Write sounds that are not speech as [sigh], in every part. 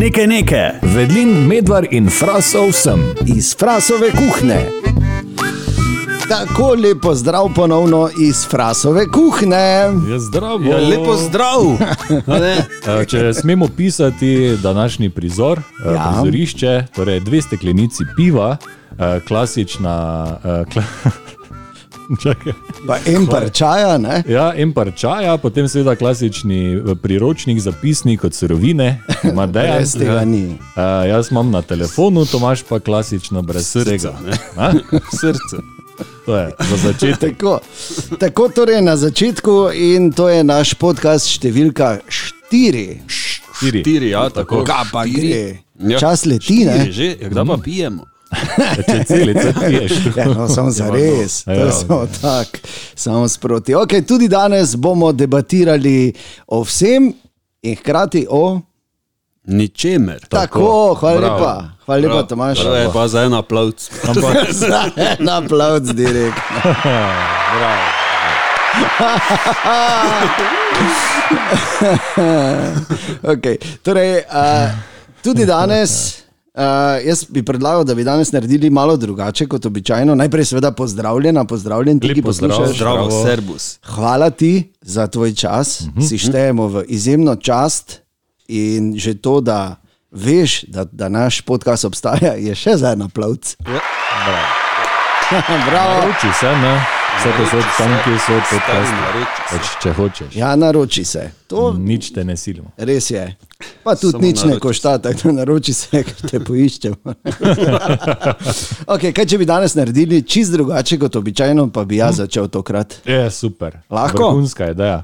nekaj nekaj. Vedlin, medvar in frasov sem. iz Frasove kuhne. Tako lepo zdrav ponovno iz Frasove kuhne. Je zdravo. Ja, lepo zdrav. [laughs] A ne? Eh, Če smemo pisati današnji prizor, Ja. ja. prizorišče, torej dve steklenici piva, eh, klasična. eh, Kla... [laughs] Pa en par čaja, ne? Ja, en par čaja, potem seveda klasični eh, priročnik, zapisnik od surovine, [laughs] dejansko. Brez tega ni. Uh, jaz imam na telefonu, Tomaš pa klasično brez Srca? [laughs] Srce. To je za začetek. Tako, tako torej na začetku in to je naš podcast številka štiri. Štiri. Štiri, ja, tako. Kaj pa gre? Ja. Čas leti, Štiri ne? že, ja, kdaj pa pijemo? [laughs] Če celice piješ. [laughs] Ja, no, samo za res, to Ja. samo tako, samo sproti. Okay, tudi danes bomo debatirali o vsem in hkrati o. Ničemer. Tako, hvala bravo. lepa, hvala lepa, Tomaš. To je pa za en aplauz. Ampak, [laughs] Na plavc direkt. bravo. Okay. Torej, uh, tudi danes. Uh, jaz bi predlagal, da bi danes naredili malo drugače kot običajno. Najprej, seveda, pozdravljena, pozdravljen, ti, ki poslušaš. Zdravo, servus. Hvala ti za tvoj čas, uh -huh. si štejemo v izjemno čast in že to, da veš, da, da naš podcast obstaja, je še za en aplavc. [laughs] Bravo. Naroči se, ne? Vse to so tam, ki so podcasti. Pač, če hočeš. Ja, naroči se. To Nič te ne silimo. res je. Pa tudi Samo nič ne naroči košta, tako da naroči se, [laughs] ker te poiščemo. [laughs] okay, kaj če bi danes naredili čist drugače kot običajno, pa bi jaz začel tokrat. Je super. Lahko? Vrhunska ideja.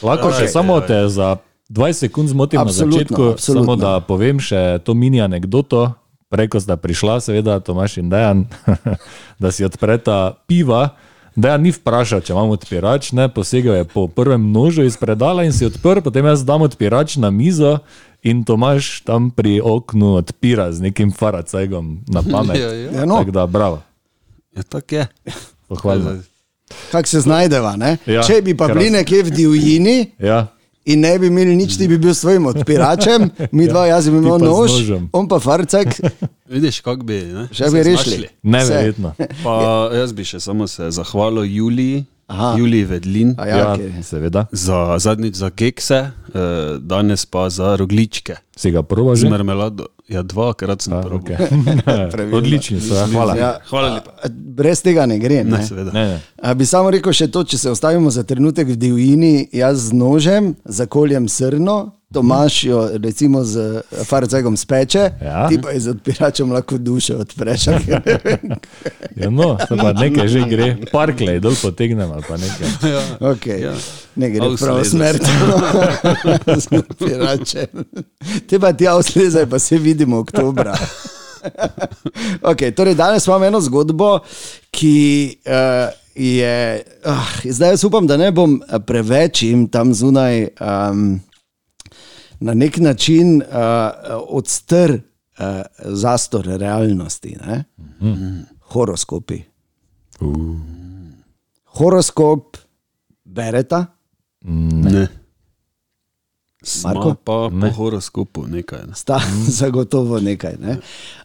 Lahko še Okej. samo te za 20 sekund zmotim na Absolutno, začetku, absolutno. samo da povem še to mini anegdoto. Preko sta prišla, seveda, Tomaš in Dejan, [laughs] da si odpreta piva. Dejan ni vprašal, če imam odpirač, ne, posegel je po prvem nožu iz predala in si odprl, potem jaz dam odpirač na mizo in Tomaš tam pri oknu odpira z nekim faracegom na pamet. [laughs] Ja, ja. Ja, no. Tako da, bravo, Ja, tako je. pohvalno. Kako se znajdeva? Ne? Ja, Če bi pa bili nekje v divjini Ja, in ne bi imeli nič, ti bi bil svojim odpiračem, mi [laughs] dva, jaz bi imel z nož, on pa farcek, [laughs] Vidiš, kako bi. Ne? še se bi rešili. neverjetno. [laughs] Pa jaz bi še samo se zahvalil Juliji, Aha. Juliji Vedlin. A Ja, Ja, okay. seveda. Za zadnjič za kekse, eh, danes pa za rogličke Si ga proba z že? marmelado. Ja, dvakrat sem A, probal. okay. Odlični so, ja, hvala. Ja, Hvala lepa. Brez tega ne gre. Ne, Ne? seveda. Ne, ne. A bi samo rekel še to, če se ostavimo za trenutek v divjini, jaz z nožem, zakoljem srno, Tomaš jo recimo z farcegom speče, Ja. ti pa z odpiračem lahko dušo odpreš. Ja, no, pa nekaj že gre, parklej dol potegnemo ali pa nekaj. Okay. Ja. Ne gre v Avsleze. pravo smer. [laughs] Z odpiračem. Te pa ti avslezaj, pa se vidimo oktobra. [laughs] Okay, torej danes imam eno zgodbo, ki uh, je. Uh, zdaj jaz upam, da ne bom eh, preveč jim tam zunaj um, na nek način uh, odstr uh, zastor realnosti. Ne? Horoskopi. Horoskop bereta. Ne. Marko? Marko? Pa Ne. po horoskopu nekaj. Ne. sta [laughs] zagotovo nekaj. Ne?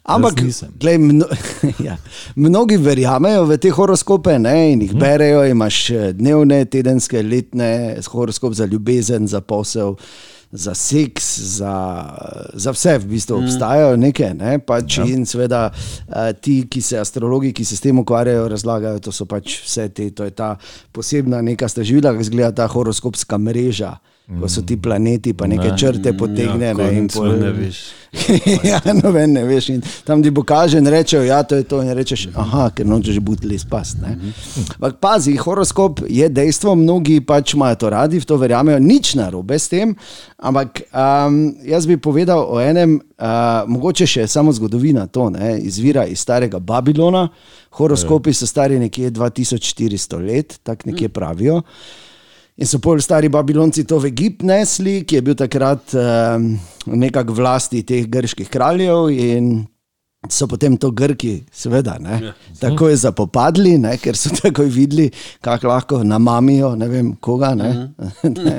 Ampak, glej, mno, [laughs] ja, mnogi verjamejo v te horoskope ne, in jih berejo. Imaš eh, dnevne, tedenske, letne, horoskop za ljubezen, za posel. Za seks, za, za vse, v bistvu obstajajo neke, ne, pač ja. in seveda eh, ti, ki se astrologi, ki se s tem ukvarjajo, razlagajo, to so pač vse te, to je ta posebna neka stažila, ki izgleda ta horoskopska mreža, ko so ti planeti, pa neke Ne. črte potegne. Ja, ne, pol- ne veš. [laughs] ja, noben ne veš. In tam ti bo kaže in rečejo, ja, to je to. In rečeš, aha, ker nočeš butli spast. ne. Ampak pazi, horoskop je dejstvo, mnogi pač imajo to radi, v to verjamejo, nič narobe s tem. Ampak um, jaz bi povedal o enem, uh, mogoče še samo zgodovina, to ne, izvira iz starega Babilona. Horoskopi so stari nekje 2400 let, tako nekje pravijo. In so pol stari Babilonci to v Egipt nesli, ki je bil takrat um, nekako vlasti teh grških kraljev. In so potem to Grki, seveda, ne, takoj zapopadli, ne, ker so [laughs] takoj videli, kako lahko namamijo, ne vem koga. Ne, ne,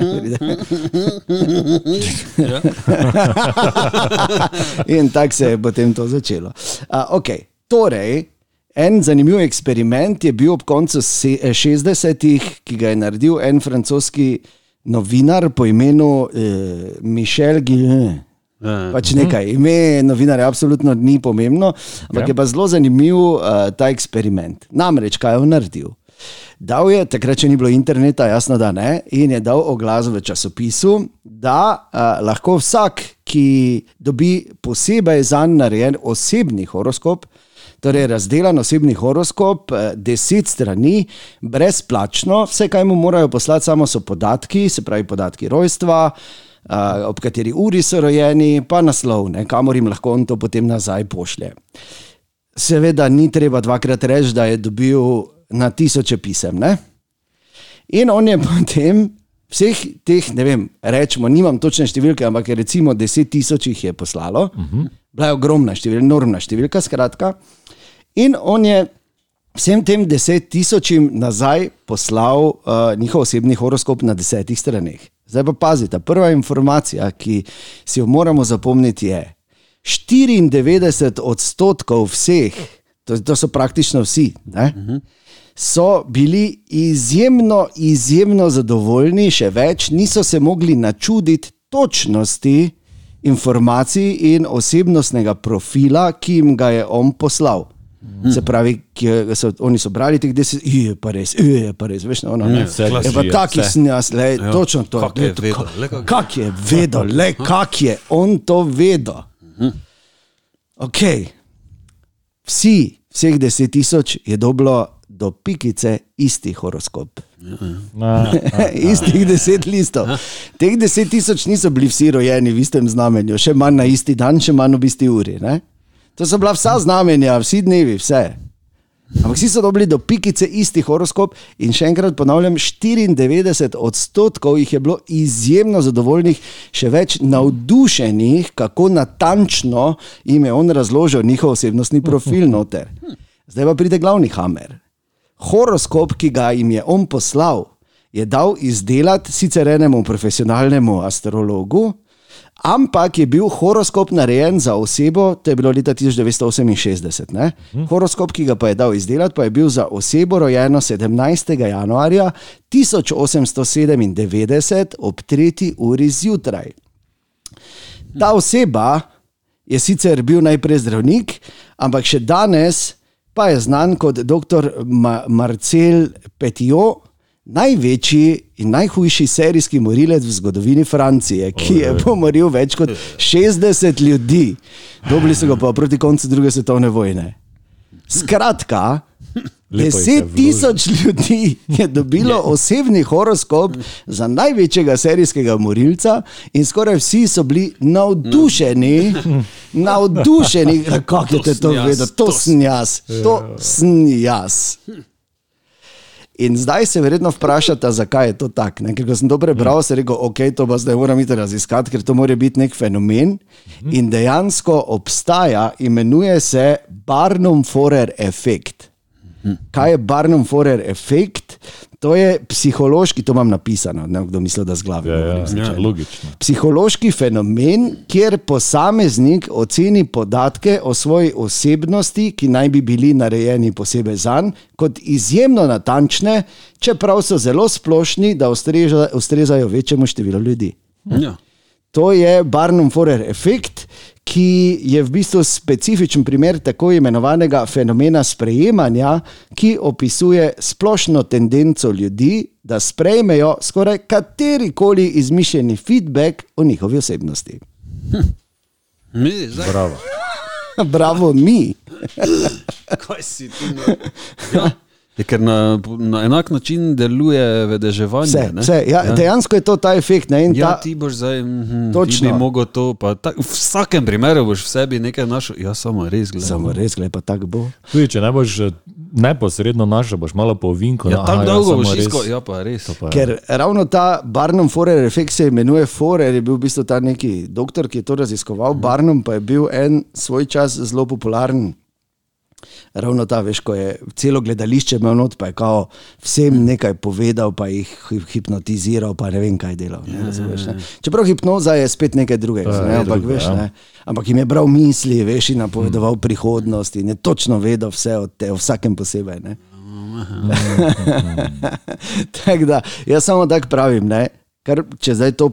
[laughs] In tako se je potem to začelo. Uh, okay. Torej, en zanimiv eksperiment je bil ob koncu se- 60-ih, ki ga je naredil en francoski novinar po imenu eh, Michel Guillen. Ja. Pač nekaj, ime novinarja absolutno ni pomembno, ampak Ja. je pa zelo zanimiv uh, ta eksperiment. Namreč, kaj je on naredil? Dal je, takrat, če ni bilo interneta, jasno, da ne, in je dal oglas v časopisu, da uh, lahko vsak, ki dobi posebej za njega narejen osebni horoskop, torej razdelan osebni horoskop, eh, deset strani, brezplačno, vse, kaj mu morajo poslati, samo so podatki, se pravi podatki rojstva. Uh, ob kateri uri so rojeni, pa naslov, ne, kamor jim lahko on to potem nazaj pošlje. Seveda, ni treba dvakrat reči, da je dobil na tisoče pisem. Ne? In on je [laughs] potem vseh teh, ne vem, rečemo, nimam točne številke, ampak recimo 10 tisoč jih je poslalo, uh -huh. Bila je ogromna številka, enormna številka, skratka. In on je vsem tem 10 tisočim nazaj poslal uh, njihov osebni horoskop na desetih straneh. Zdaj pa pazite, prva informacija, ki si jo moramo zapomniti, je 94 odstotkov vseh, to, to so praktično vsi, ne, so bili izjemno, izjemno zadovoljni, še več, niso se mogli načuditi točnosti informacij in osebnostnega profila, ki jim ga je on poslal. Se pravi, ki so, oni so brali teh deset, je pa res, je pa res, veš, ono, ne, vse je pa taki vse. sem jaz, le, točno to. Kak je vedel, le kak- Kak je vedel, le kak je on to vedel. Ok, vsi, vseh deset tisoč je dobilo do pikice isti horoskop. Na, [laughs] Istih deset listov. Teh deset tisoč niso bili vsi rojeni v istem znamenju, še manj na isti dan, še manj v isti uri. Ne? To so bila vsa znamenja, vsi dnevi, vse. Ampak vsi so dobili do pikice isti horoskop in še enkrat ponavljam, 94 odstotkov jih je bilo izjemno zadovoljnih, še več navdušenih, kako natančno jim je on razložil njihov osebnostni profil noter. Zdaj pa pride glavni hamer. Horoskop, ki ga jim je on poslal, je dal izdelati sicer enemu profesionalnemu astrologu, ampak je bil horoskop narejen za osebo, to je bilo leta 1968. Ne? Horoskop, ki ga pa je dal izdelati, pa je bil za osebo rojeno 17. januarja 1897 ob 3. uri zjutraj. Ta oseba je sicer bil najprej zdravnik, ampak še danes pa je znan kot dr. Ma Marcel Petiot, največji in najhujši serijski morilec v zgodovini Francije, ki je pomoril več kot 60 ljudi. Dobili so ga pa proti koncu druge svetovne vojne. Skratka, deset tisoč ljudi je dobilo [laughs] osebni horoskop za največjega serijskega morilca, in skoraj vsi so bili navdušeni, [laughs] navdušeni, kako je to jaz, vedel, to to sem jaz, to sem jaz. In zdaj se verjetno vprašate, zakaj je to tako. Ker ko sem to prebral, sem rekel, ok, to pa zdaj moram iti raziskati, ker to mora biti nek fenomen. In dejansko obstaja, imenuje se Barnum-Forer efekt. Kaj je Barnum-Forer efekt? To je psihološki, to imam napisano, ne vem, kdo misli, da z glave. ja, ja, logično. Psihološki fenomen, kjer posameznik oceni podatke o svoji osebnosti, ki naj bi bili narejeni posebej za njega, kot izjemno natančne, čeprav so zelo splošni, da ustreza, ustrezajo večjemu številu ljudi. Ja. To je Barnum-Forer efekt, ki je v bistvu specifičen primer tako imenovanega fenomena sprejemanja, ki opisuje splošno tendenco ljudi, da sprejmejo skoraj katerikoli izmišljeni feedback o njihovi osebnosti. Mi, zdaj, Bravo. [laughs] Bravo, mi. kaj si ti? Ja. Je, ker na, na enak način deluje vedeževanje. Vse, ne? vse. Ja, ja. Dejansko je to ta efekt. Ne? In Ja, ta, ti boš zdaj, mm, Točno. ti bi to. Pa, ta, v vsakem primeru boš v sebi nekaj našel. Ja, samo res gledaj. Samo res, gled pa tako bo. Tudi če ne boš eh, neposredno našel, boš malo po vinku. Ja, tako dolgo boš iskal, ja, pa res. Pa, Ker ravno ta Barnum Forer efekt se imenuje Forer, je bil v bistvu ta neki doktor, ki je to raziskoval. Barnum pa je bil en svoj čas zelo popularen. Ravno ta, veš, ko je celo gledališče imel not, pa je kao vsem nekaj povedal, pa jih hi- hipnotiziral, pa ne vem kaj delal. Ne, razumeš, ne. Čeprav hipnoza je spet nekaj drugega, Ja, ne, je ampak, drugo, veš, ja. ne, ampak jim je bral misli, veš, in napovedoval prihodnost in je točno vedel vse o, te, o vsakem posebej. Ne. [laughs] tako da, jaz samo tako pravim, ne, kar, če zdaj to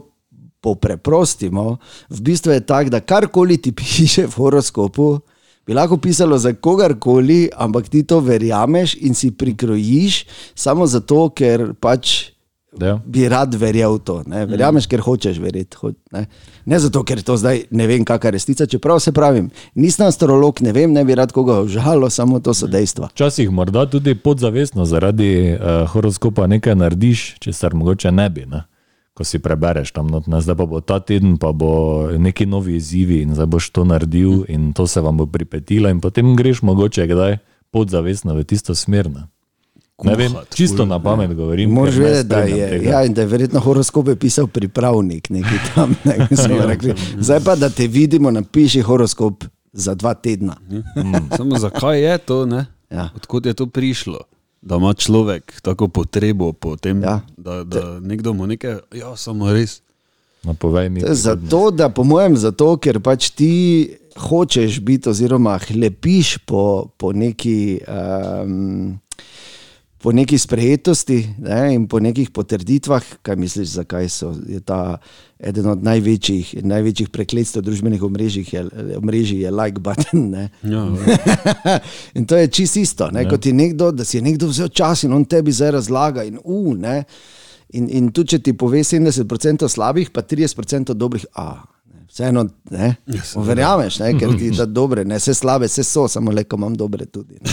popreprostimo, v bistvu je tako, da karkoli ti [laughs] piše v horoskopu, bi lahko pisalo za kogarkoli, ampak ti to verjameš in si prikrojiš samo zato, ker pač. Ja. Bi rad verjel v to. Ne? Verjameš, ker hočeš verjeti. Ho, ne? ne zato, ker to zdaj ne vem, kakšna je resnica. Čeprav se pravim, nisem astrolog, ne vem, ne bi rad koga užalil, samo to so dejstva. Včasih morda tudi podzavestno zaradi uh, horoskopa nekaj narediš, če se mogoče ne bi. Ne? Ko si prebereš tam, not, ne, zdaj pa bo ta teden, pa bo neki novi izzivi in zdaj boš to naredil, in to se vam bo pripetilo, in potem greš mogoče kdaj podzavestno v tisto smer. Ne, ne vem, Kuhat, čisto na pamet govorim. Moraš ker ne vedeti, da je, tega. ja, in da je verjetno horoskope pisal pripravnik, neki tam. Ne, [laughs] smo rekli. Zdaj pa, da te vidimo, napiši horoskop za dva tedna. Samo zakaj je to, ne? Ja. Odkud je to prišlo? Da ima človek tako potrebo po tem, Ja. da, da nekdo mu nekaj, ja, samo res. No, povej mi. Zato, da po mojem, zato, ker pač ti hočeš biti, oziroma hlepiš po, po neki. Um, Po neki sprejetosti ne, in po nekih potrditvah, kaj misliš, zakaj so, je ta eden od največjih, največjih prekletstev družbenih omrežij, je, omrežij je like button. Ne. Ja, [laughs] in to je čisto isto, ne, kot je nekdo, da si je nekdo vzel čas in on tebi zdaj razlaga. In, uh, ne, in, in tudi, če ti pove 70% slabih, pa 30% dobrih, a, vseeno, ne, verjameš, ne, ker ti da [laughs] dobre, ne, vse slabe, vse so, samo le, ko imam dobre tudi. Ne.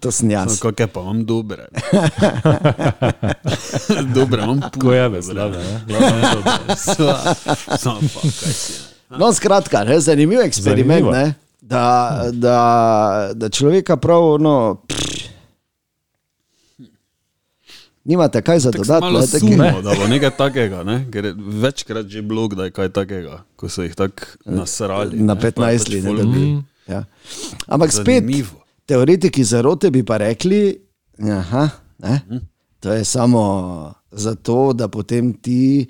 To sem jaz. Kako je pa imam dobre. [laughs] dobre, imam Ko puno. je veselje, ne? Samo [laughs] pa, kaj si. No, skratka, ne, zanimiv eksperiment, Zanimivo. ne, da, da, da človeka prav, no, pff, nimate kaj za dodati. malo ne, sumo, da bo nekaj takega, ne? ker je večkrat že bilo kdaj kaj takega, ko so jih tako nasrali. Na ne, pa je 15 pač let. folk- Mm. Ja. Ampak spet, Zanimivo. teoretiki zarote bi pa rekli, aha, ne, to je samo zato, da potem ti.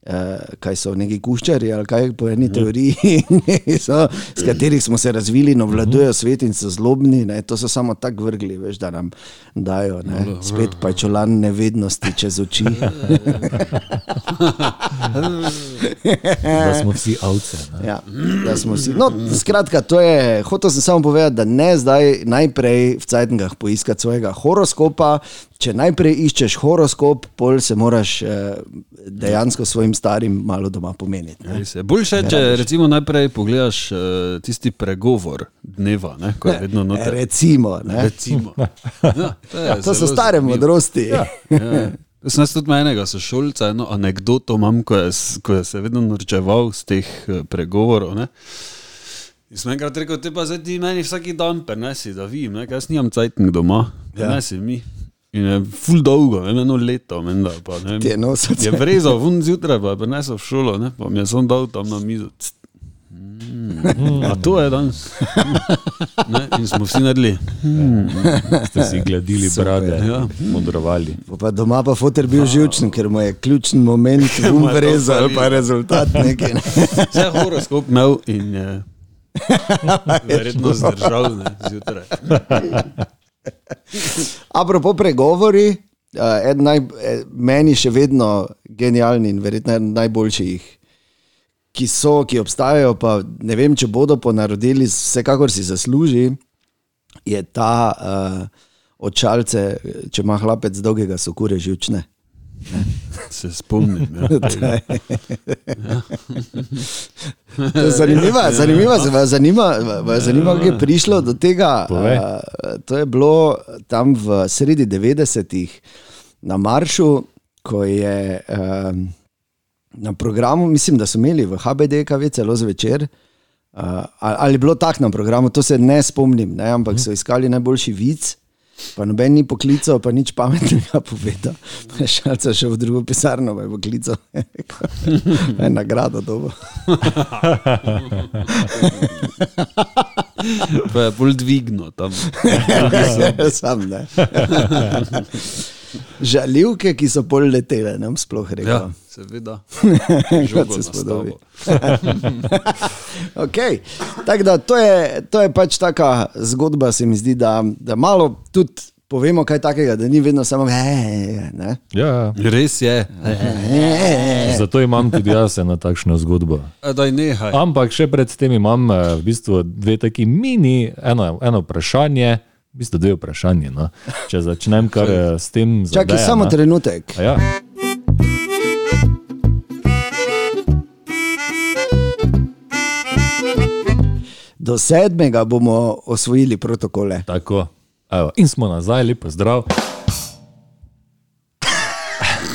Eh, kaj so neki kuščari ali kaj po eni teoriji, [laughs] so, s katerih smo se razvili in obvladujejo svet in so zlobni. Ne, to so samo tako vrgli, veš, da nam dajo ne, spet pajčolan nevednosti čez oči. [laughs] Da smo vsi avce. Ja, da smo vsi. No, skratka, to je, hotel sem samo povedati, da ne zdaj najprej v Cajtengah poiskati svojega horoskopa. Če najprej iščeš horoskop, pol se moraš eh, dejansko svojim starim malo doma pomeniti. ne. Res je. Boljše, če recimo najprej pogledaš uh, tisti pregovor dneva, ne, ko je vedno noter. Recimo, ne. Recimo. [laughs] Ja, to, je to so stare zanimivo. modrosti. Ja. Jaz sem jaz tudi enega sošolca, eno anegdoto imam, ko je, ko je se vedno norčeval z teh eh, pregovorov. Ne. In sem enkrat rekel, te pa zdaj ti meni vsak dan prenesi, da vidim, ne, ker jaz nimam cajtnik doma, prenesi ja. mi. In je ful dolgo, ne, eno leto, menda, pa, ne, Ti je nosil je vrezal, vun zjutraj pa je prinesel v šolo, ne, pa mi je sem dal tam na mizo. Mm, a to je danes. [laughs] Ne, in smo vsi naredili. Ste si gledili brade, ja. modrovali. Po Pa doma pa fotor bil živčen, ker mu je ključen moment [laughs] um to vrezal, fali. pa rezultat nekaj. Ne. [laughs] Vse je horoskop imel in je verjetno zdržal ne, zjutraj. [laughs] Apropo pregovori, uh, naj, eh, meni še vedno genialni in verjetno eden najboljših, ki so, ki obstajajo, pa ne vem, če bodo ponarodili, vsekakor si zasluži, je ta uh, očalce, če ima hlapec dolgega, so kure živčne. [laughs] Se spomnim. Ja. [laughs] Je Zanimiva, zanimiva, vas zanima, vas zanima, kako je prišlo do tega. Povej. Uh, to je bilo tam v sredi 90-ih na Maršu, ko je na programu, mislim, da so imeli v HBDKV celo zvečer. Uh, ali je bilo tako na programu, to se ne spomnim, ne, ampak so iskali najboljši vic. Pa noben ni poklical, pa nič pametnega [laughs] povedal. Šalca še v drugo pisarno, pa je poklical. [laughs] Je nagrado dobo. Pa je bolj dvigno tam. [laughs] Sam ne. Žaljivke, ki so pol letele, nam sploh rekel. Ja, seveda. [laughs] Kot se spodobi. [laughs] okay. Tako da to je, to je pač taka zgodba, se mi zdi, da, da malo tudi povemo kaj takega, da ni vedno samo "Eh, ne. Ja, Res je. zato imam tudi jaz eno takšno zgodbo. A Daj nehaj. Ampak še pred tem imam eh, v bistvu dve taki mini, eno, eno vprašanje, v bistvu dve vprašanje. No. Če začnem kar [laughs] eh, s tem. za Čakaj samo trenutek. A Ja. Do sedmega bomo osvojili protokole. Tako. Evo, in smo nazaj, lepo zdrav.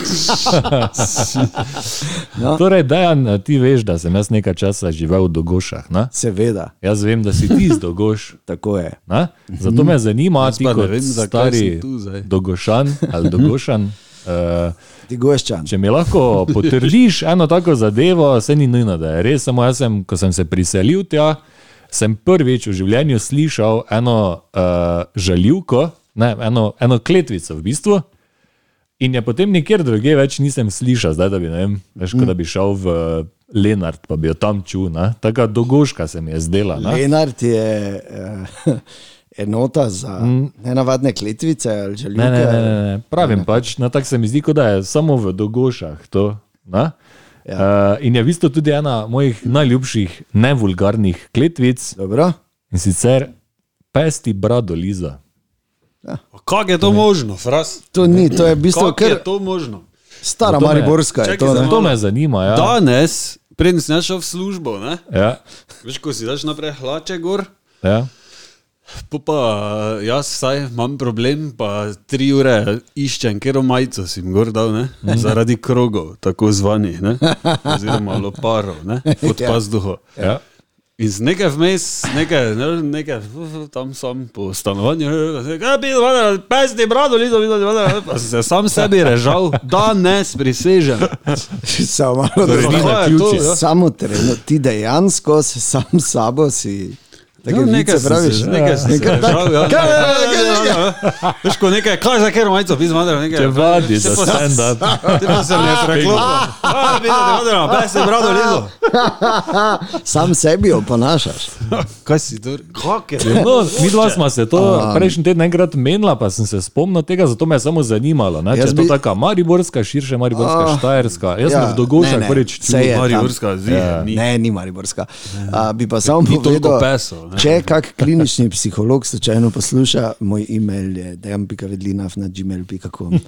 [laughs] No. Torej, Dejan, ti veš, da sem jaz nekaj časa živel v Dogošah. Ne? Seveda, Jaz vem, da si ti iz Dogoš. [laughs] tako je. Ne? Zato me zanima, ti kot vem, stari. Dogošan ali Dogošan. [laughs] Uh, če mi lahko potrdiš eno tako zadevo, se ni nujno, da je res. Samo jaz, sem, ko sem se priselil tja, sem prvič v življenju slišal eno uh, žaljivko, ne, eno, eno kletvico v bistvu. In je potem nikjer drugje več nisem slišal, zdaj da bi, ne vem, veš, kot da bi šel v Lenart, pa bi jo tam čul. ne. Taka dogoška se mi je zdela. ne. Lenart je uh, [laughs] enota za nenavadne kletvice ali želite. Ne, ne, ne, ne, ne. pravim pač, no, tako se mi zdi, da je samo v dogošah to. Ja. Ja. Uh, in je v bistvu tudi ena mojih najljubših nevulgarnih kletvic Dobro. in sicer pesti brado Liza. Kako je to možno, fras? To ni, to je v bistvu Kako je kar to možno? stara To me- Mariborska. je Čakaj, to, ne? To me zanima. Ja. Danes, preden si šel v službo, ne? Ja, veš, ko si daš naprej hlače gor. ja. Po pa jaz vsaj imam problem, pa tri ure iščem, ker majico si jim gor dal, ne? zaradi krogov, tako zvanih, ne? oziroma loparov, ne? [laughs] pod Ja. pazduho. Ja. In z nekaj vmes, nekaj, ne, nekaj tam sam po stanovanju, kaj bi bilo, pesni brado, lizo, lizo, lizo, pa sem se sam sebi režal, danes prisežem. Samo malo Torej, je to, ključih. ja? Samo trenutno, ti dejansko sam sabo si. Take No, nekaj sem praviš, se, ne? nekaj sem se ja. Kaj? Veš, ko nekaj, kaj za kero majico, pizma, nekaj. Če vadi Te za pa- stand-up. Te pa se mi je preklopil. A, pizma, te vodimo, pesni brado, lizo. Sam sebi oponašaš. Kaj si to? Kak je to? No, mi dva smo se to prejšnji teden enkrat menila, pa sem se spomnil tega, zato me je samo zanimalo. Ne? Če je to taka mariborska, širše mariborska, Ah, štajerska. Jaz ja, sem v ne, ne, prvič čutil. Mariborska, zdi, Ja. Ne, ni Mariborska. Bi pa samo povedal, ne. [laughs] če kak klinični psiholog slučajno posluša, moj e-mail je dejan.vedlinav.gmail.com.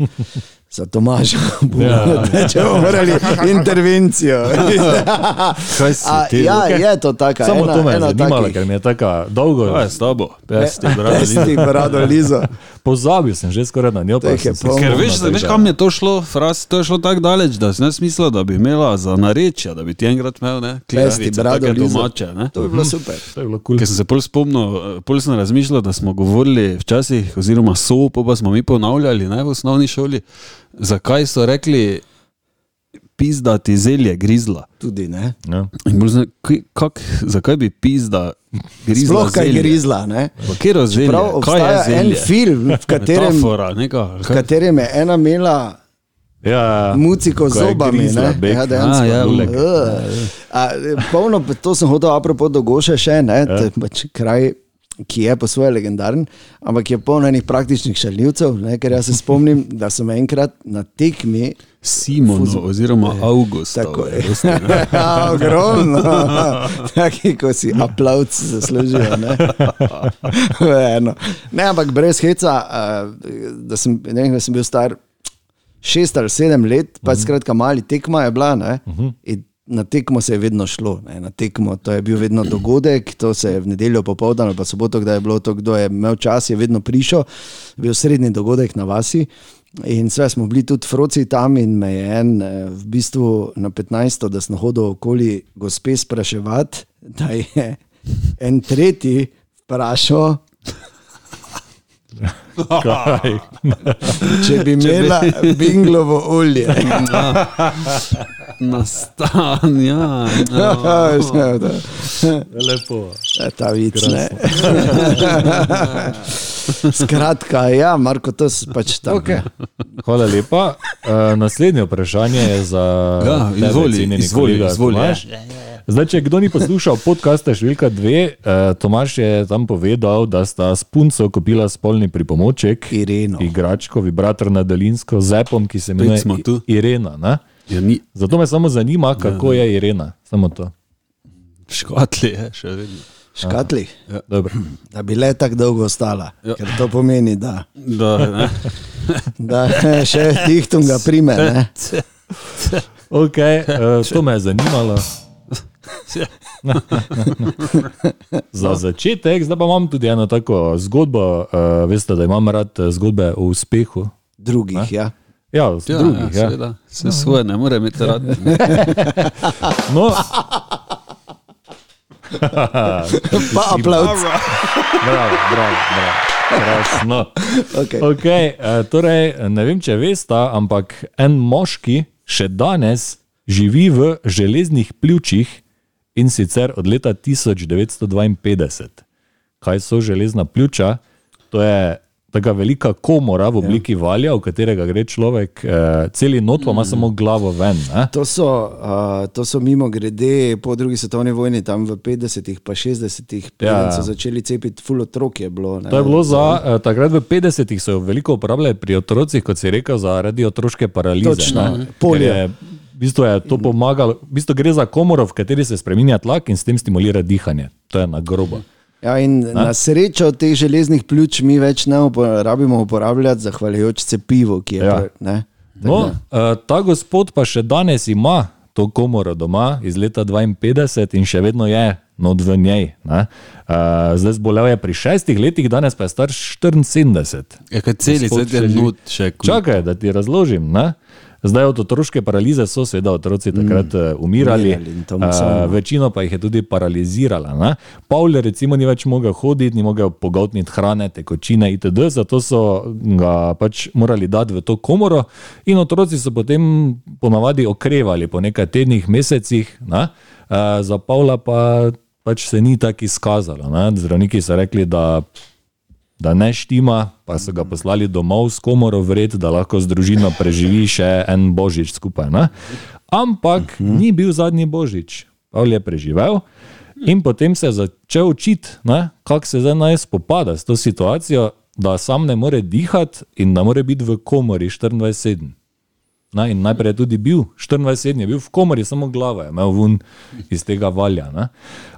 Za Tomaža [laughs] bomo, Ja. [laughs] ja. morali [laughs] intervencijo. Kaj si A, ti? ja, Luka? je to taka. Samo ena, to me je ena zanimalo, takih- ker mi je tako dolgo. Je s tabo? Pesni brado, lizo. Pesti, brado, lizo. Pozabil sem že skoraj na njo. polno. Ker veš, tega. veš, kam je to šlo, fras, to je šlo tako daleč, da si ne smislil, da bi imela za narečja, da bi ti enkrat imel, ne, Pesti, kletvice, brado, lizo. domače, ne. To bi bilo super. To je bilo kul. Ker sem se pol spomnil, pol sem razmišljal, da smo govorili včasih, oziroma so, pa, pa smo mi ponavljali ne, v osnovni šoli, zakaj so rekli, pizdati zelje grizla. Tudi ne. Ja. Kak, zakaj bi pizda grizla Sploh kaj zelje? grizla. Ne? Pa Kjer je obstaja en film, v [laughs] katerem, Metafora, neka. v katerem je ena imela Ja, muciko z ko je zobami. grizla ne. Ja, dejansko. A, ja, lulek. Uh, a, polno, to sem hotel apropo dogoše še, ne, Ja. ja. pač kraj, ki je po svoje legendaren, ampak je polno enih praktičnih šaljivcev, ne, ker jaz se spomnim, [laughs] da sem enkrat na tekmi Simonu oziroma Augustu. Tako je. [laughs] Ja, ogromno. [laughs] Taki, ko si aplauz zaslužijo. Ne? Eno. ne, ampak brez heca, eh, da sem, ne da sem bil star šest ali sedem let, pa skratka mali tekma je bila. Ne? In Na tekmo se je vedno šlo, ne? na tekmo to je bil vedno dogodek, to se je v nedeljo popoldan ali pa soboto, kdaj je bilo to, kdo je imel čas, je vedno prišel, bil srednji dogodek na vasi. In sve smo bili tudi froci tam, in me je en, eh, v bistvu na 15. da sem hodil okoli gospe spraševati, da je en tretji vprašal, [laughs] Kaj? Če bi imela binglovo olje. Nastan, [laughs] ja. Veš, ne, da. Lepo. E, Ta vic, ne. [laughs] Skratka, ja, Marko, to je pač tako. Okay. Hvala lepa. Uh, naslednje vprašanje je za Ja, tebe, izvoli, cenjeni izvoli, kolega izvoli, Tomaž. Zdaj, če kdo ni poslušal podcasta številka dve, uh, Tomaš je tam povedal, da sta s punco kupila spolni pripomoček, Ireno. igračko, vibrator na daljinsko z epom, ki se imenuje Irena. Ne? Ja, ni Zato me samo zanima, kako je Irena. Samo to. škotli, je še vedno. Škatli, Dobro. da bi le tako dolgo ostala. Ja. Ker to pomeni, da, Da, ne. [laughs] da še tihtunga prime. Ne? [laughs] Okay, uh, to me je zanimalo. [laughs] Za začetek, zdaj pa imam tudi eno tako zgodbo. Uh, veste, da imam rad eh, zgodbe o uspehu. Drugih, ja. Ja, z Ja, drugih. ja, Ja. seveda. Vse svoje ne more imeti rad. [laughs] No, [laughs] Pa aplauz. bravo, bravo, bravo. Krasno. Okay. Okay, uh, torej, ne vem, če veste, ampak en moški še danes živi v železnih pljučih in sicer od leta 1952. Kaj so železna pljuča? To je taka velika komora v obliki ja. valja, v katerega gre človek, uh, celi not pa ima samo glavo ven. Ne? To so, uh, to so mimo grede po drugi svetovni vojni, tam v 50-ih, pa 60-ih, Ja. ja. so začeli cepiti, full otrok je bilo. Ne? To je bilo za, uh, takrat v 50-ih so jo veliko uporabljali pri otrocih, kot si rekel, zaradi otroške paralize. Točno, ne. polio. Je- V bistvu je to pomagalo, v bistvu gre za komoro, v kateri se spremenja tlak in s tem stimulira dihanje. To je na grobo. Ja, in na srečo teh železnih pljuč mi več ne uporabimo uporabljati, zahvaljujoč cepivu, ki je Ja. ne. No, uh, ta gospod pa še danes ima to komoro doma iz leta 52 in še vedno je not v njej. ne. Uh, zdaj zbolel je pri šestih letih, danes pa je star 74. Ja, kaj celi zdaj še živi. not še. Čakaj, da ti razložim. Ne? Zdaj od otroške paralize so seveda otroci takrat mm, umirali, umirali masovno. uh, večino pa jih je tudi paralizirala. Ne? Pavel recimo ni več mogel hoditi, ni mogel pogotniti hrane, tekočine itd., zato so ga pač morali dati v to komoro in otroci so potem ponavadi okrevali po nekaj tednih, mesecih, ne? uh, za Pavla pa pač se ni tako izkazalo. Ne? Zdravniki so rekli, da da ne štima, pa so ga poslali domov s komoro vred, da lahko z družino preživi še en božič skupaj. Ne? Ampak ni bil zadnji božič. Pavel je preživel in potem se je začel učiti, kako se zdaj naj spopada s to situacijo, da sam ne more dihati in da more biti v komori 24-7. Na, in najprej je tudi bil, 24 je bil v komori, samo glavo je imel ven iz tega valja. Ne.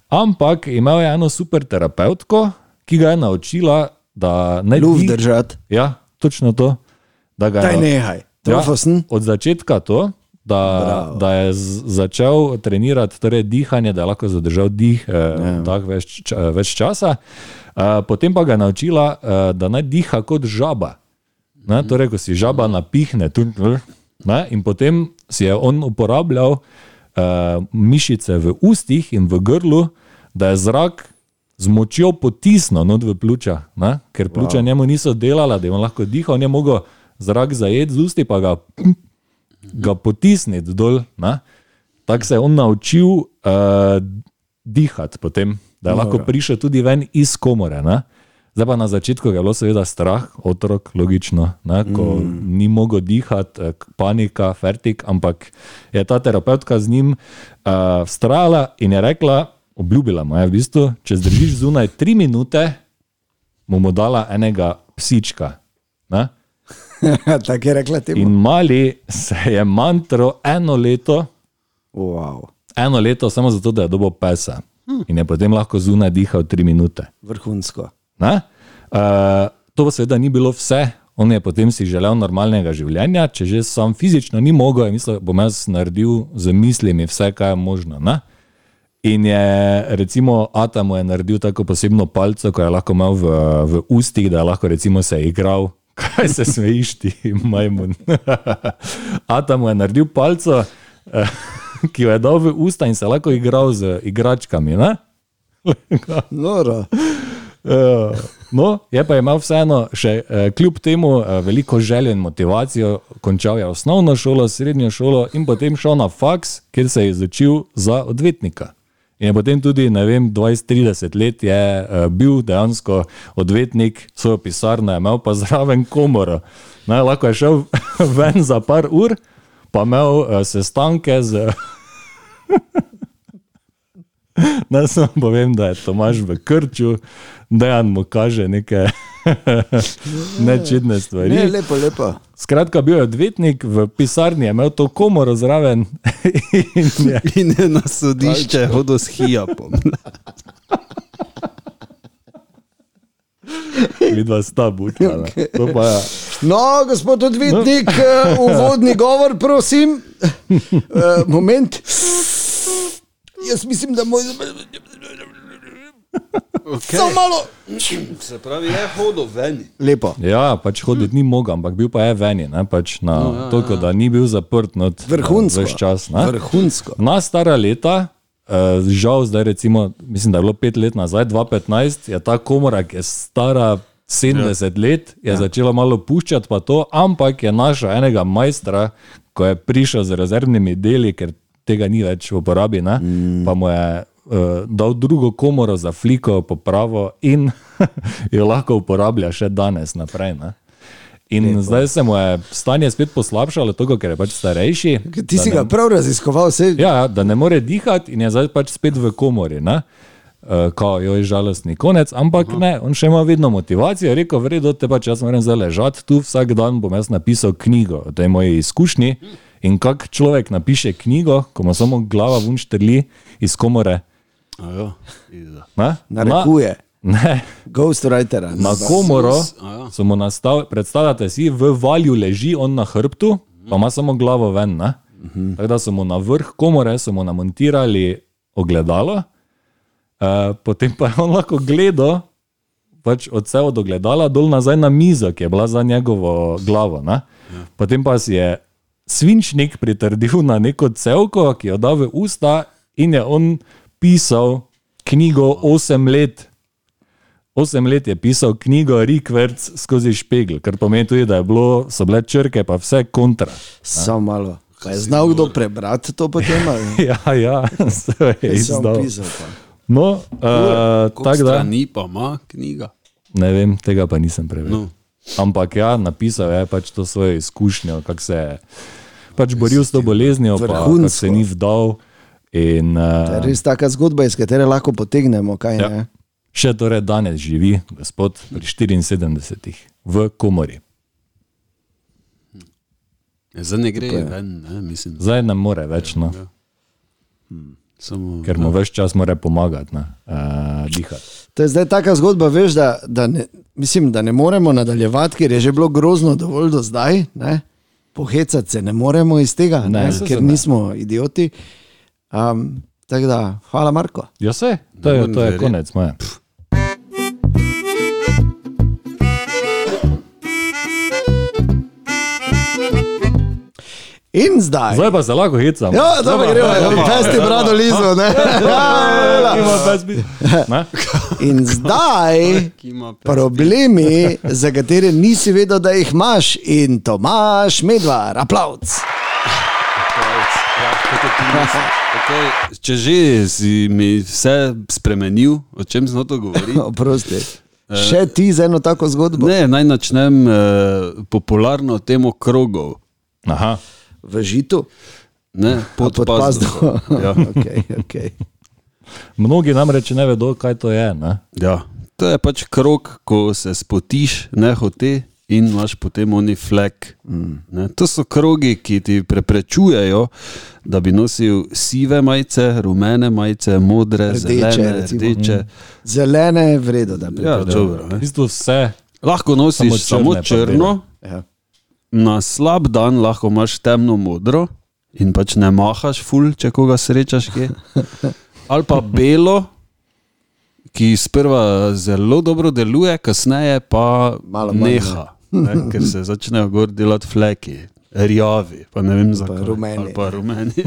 Ampak imel je eno super terapeutko, ki ga je naučila, da naj Luft držati. Ja, točno to. Da ga je, nehaj. Trofosen. od začetka to, da, da je začel trenirati torej dihanje, da je lahko zadržal dih eh, tak več, ča- več časa. Eh, potem pa ga je naučila, eh, da naj diha kot žaba. Ne, torej, ko si žaba napihne, tu, ne, in potem si je on uporabljal uh, mišice v ustih in v grlu, da je zrak z močjo potisnil not v pljuča, ne, ker pljuča wow. njemu niso delala, da je on lahko dihal, on je mogel zrak zajeti z usti, pa ga, ga potisniti dol. ne. Tako se je on naučil uh, dihati potem, da je lahko prišel tudi ven iz komore. Ne. Zdaj pa na začetku je bilo seveda strah, otrok, logično, ne, ko mm. ni mogel dihati, eh, panika, fertik, ampak je ta terapeutka z njim uh, vztrajala in je rekla, obljubila mu je v bistvu, če zdržiš zunaj tri minute, mu bomo dala enega psička. [laughs] Tako je rekla temu. In mali se je mantro eno leto, Wow. eno leto samo zato, da je dobil pesa. In je potem lahko zunaj dihal tri minute. Vrhunsko. Ne? Uh, to pa seveda ni bilo vse. On je potem si želel normalnega življenja, če že sam fizično ni mogel, je mislil, bom jaz naredil z mislimi vse, kar je možno. Ne? In je recimo Ata mu je naredil tako posebno palco, ko je lahko imel v, v ustih, da je lahko recimo se igral. [laughs] Kaj se smejiš ti, majmun? [laughs] Ata mu je naredil palco, eh, [laughs] ki jo je dal v usta in se lahko igral z igračkami. Noro. Eh, No, je pa imel vseeno, še eh, kljub temu, eh, veliko željo in motivacijo, končal je osnovno šolo, srednjo šolo in potem šel na faks, kjer se je izučil za odvetnika. In je potem tudi, ne vem, 20-30 let je eh, bil dejansko odvetnik, svojo pisarno je imel pa zraven komoro. Ne, lahko je šel [laughs] ven za par ur, pa imel eh, sestanke z. [laughs] Naj samo povem, da je Tomaž v krču, da mu kaže neke [laughs] nečedne stvari. Ne, lepo, lepo. Skratka, bil je odvetnik, v pisarni je imel to komoro zraven in je [laughs] In je na sodišče hodil s hijapom. vidva [laughs] sta bučala. To pa je. No, gospod odvetnik, no. uvodni govor, prosim. Uh, [laughs] moment. Jaz mislim, da moj. Okay. Samo malo. Se pravi, je hodil ven. Lepo. Ja, pač hoditi ni mogel, ampak bil pa je veni, ne, pač na, no, ja, toliko, da ni bil zaprt not, Vrhunsko. Ves čas, ne. Vrhunsko. Na stara leta, uh, žal zdaj recimo, mislim, da je bilo pet let nazaj, 2015, je ta komora, ki je stara 70 ja. let, je ja. začela malo puščati pa to, ampak je našla enega majstra, ko je prišel z rezervnimi deli, ker tega ni več v uporabi, ne, mm. pa mu je dal drugo komoro za fliko, popravo in [laughs] jo lahko uporablja še danes naprej. Ne. In Lepo. zdaj se mu je stanje spet poslabšalo, tako, ker je pač starejši. Ti si ga prav raziskoval, vse. Ja, ja, da ne more dihati in je zdaj pač spet v komori. Ne? Uh, ko jo je žalostni konec, ampak Aha. ne, on še ima vedno motivacijo. Rekel, vredo, te pač jaz moram zdaj ležati tu, vsak dan bom jaz napisal knjigo o tej moji izkušnji. In kak človek napiše knjigo, ko mu samo glava vun štrli iz komore. Ajo, Ne? Narekuje. Na, ne, Ghostwriter. na komoro ja. so mu nastavili, predstavljate si, v valju leži on na hrbtu, pa ima samo glavo ven. ne. Tako da so mu na vrh komore so mu namontirali ogledalo, uh, potem pa je on lahko gledal pač od vse od ogledala dol nazaj na mizo, ki je bila za njegovo glavo. Ne? Potem pa si je svinčnik pritrdil na neko celko, ki jo da v usta in je on pisal knjigo 8 let. Osem let je pisal knjigo Rikverc skozi špegel, kar pomeni tudi, da je bilo, so bile črke, pa vse kontra. Samo malo. Pa je znal kdo prebrati to potem? ali? [laughs] Ja, ja, [laughs] se je izdal. pisal. No, uh, Tako da, Ni pa ima knjiga. ne vem, tega pa nisem prevedel. No. Ampak ja, napisal je pač to svojo izkušnjo, kako se je pač boril s to boleznijo, pa kako se ni vdal. In, To uh, je res taka zgodba, iz katere lahko potegnemo. Kaj, Ja. ja. še torej danes živi gospod pri 74 v komori. Ja, Zdaj ne gre ven, ne, mislim. Zdaj ne more več, no, Samo, ker mu več čas mora pomagati, ne, uh, dihati. To je zdaj taka zgodba, veš, da, da, ne, mislim, da ne moremo nadaljevati, ker je že bilo grozno dovolj do zdaj. Ne? Pohecati se ne moremo iz tega, ne, Ne, ne, ker se ne. nismo idioti. Um, tako da, hvala, Marko. Ja, vse, to je, to je konec moje. In zdaj. Zdaj pa se lahko hecam. Ja, da gremo, ja, pesti brado lizo. ne. [laughs] Ja, Ima pes biti. Ne? In zdaj. Problemi, za katere nisi vedel, da jih imaš, in Tomaš, medvar, aplaus. Okay, če že si mi vse spremenil, o čem smo to govorili? [laughs] Oprosti. Še ti z eno tako zgodbo? Ne, naj načnem eh, popularno temo krogov. Aha. V žitu? Ne, pod, Pod pazdo. [laughs] Ja. okay, okay. Mnogi namreč ne vedo, kaj to je. Ne? Ja. To je pač krog, ko se spotiš, ne hote in imaš potem oni flek. Mm. To so krogi, ki ti preprečujejo, da bi nosil sive majice, rumene majice, modre, Rdeče, zelene, recimo. rdeče. Zelene je vredno, da bi Ja, dobro, V ne. bistvu vse. Lahko nosiš Samo črne samo črno, ja. na slab dan lahko imaš temno modro in pač ne mahaš, ful, če koga srečaš kje. [laughs] Ali pa belo, ki sprva zelo dobro deluje, kasneje pa Malo manj, neha, ne, ker se začnejo gor delati fleki, rjavi, pa ne vem zakaj. rumeni. Pa rumeni.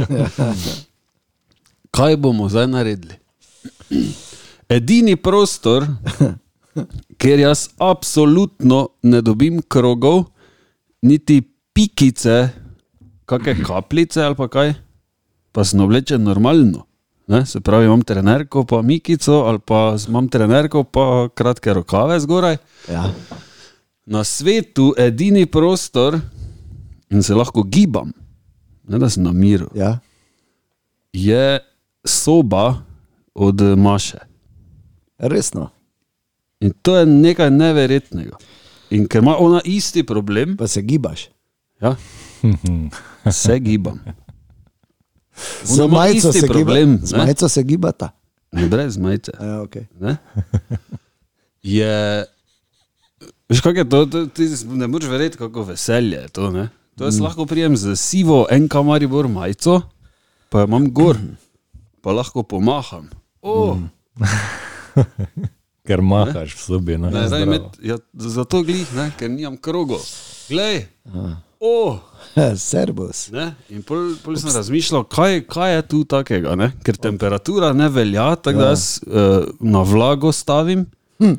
[laughs] Kaj bomo zdaj naredili? Edini prostor, ker jaz absolutno ne dobim krogov, niti pikice, kakšne kapljice ali pa kaj, pa sem oblečen normalno. Ne? Se pravi, imam trenerko, pa mikico, ali pa imam trenerko, pa kratke rokave zgoraj. Ja. Na svetu edini prostor in se lahko gibam, ne da sem na miru, Ja. je soba od Maše. Resno. In to je nekaj neverjetnega. In ker ima ona isti problem, Pa se gibaš. ja, [laughs] se gibam. Z Ona ima majico se, problem, giba, z majico se gibata. Ne, brez majice. Ja, okay. Ne? Je. Veš, kako je to, to ti ne moreš verjeti, kako veselje je to. Ne? To jaz lahko prijem z sivo en kamaribor majico, pa jo imam gor, pa lahko pomaham. Oh, [laughs] Ker mahaš v sobi. Ne? ne, zdaj med, ja, zato glih, ne, ker nimam krogo. Glej, oh, Servus. ne? In pol, pol sem razmišljal, kaj, kaj je tu takega, ne? ker temperatura ne velja, tako da jaz uh, na vlago stavim. Hm.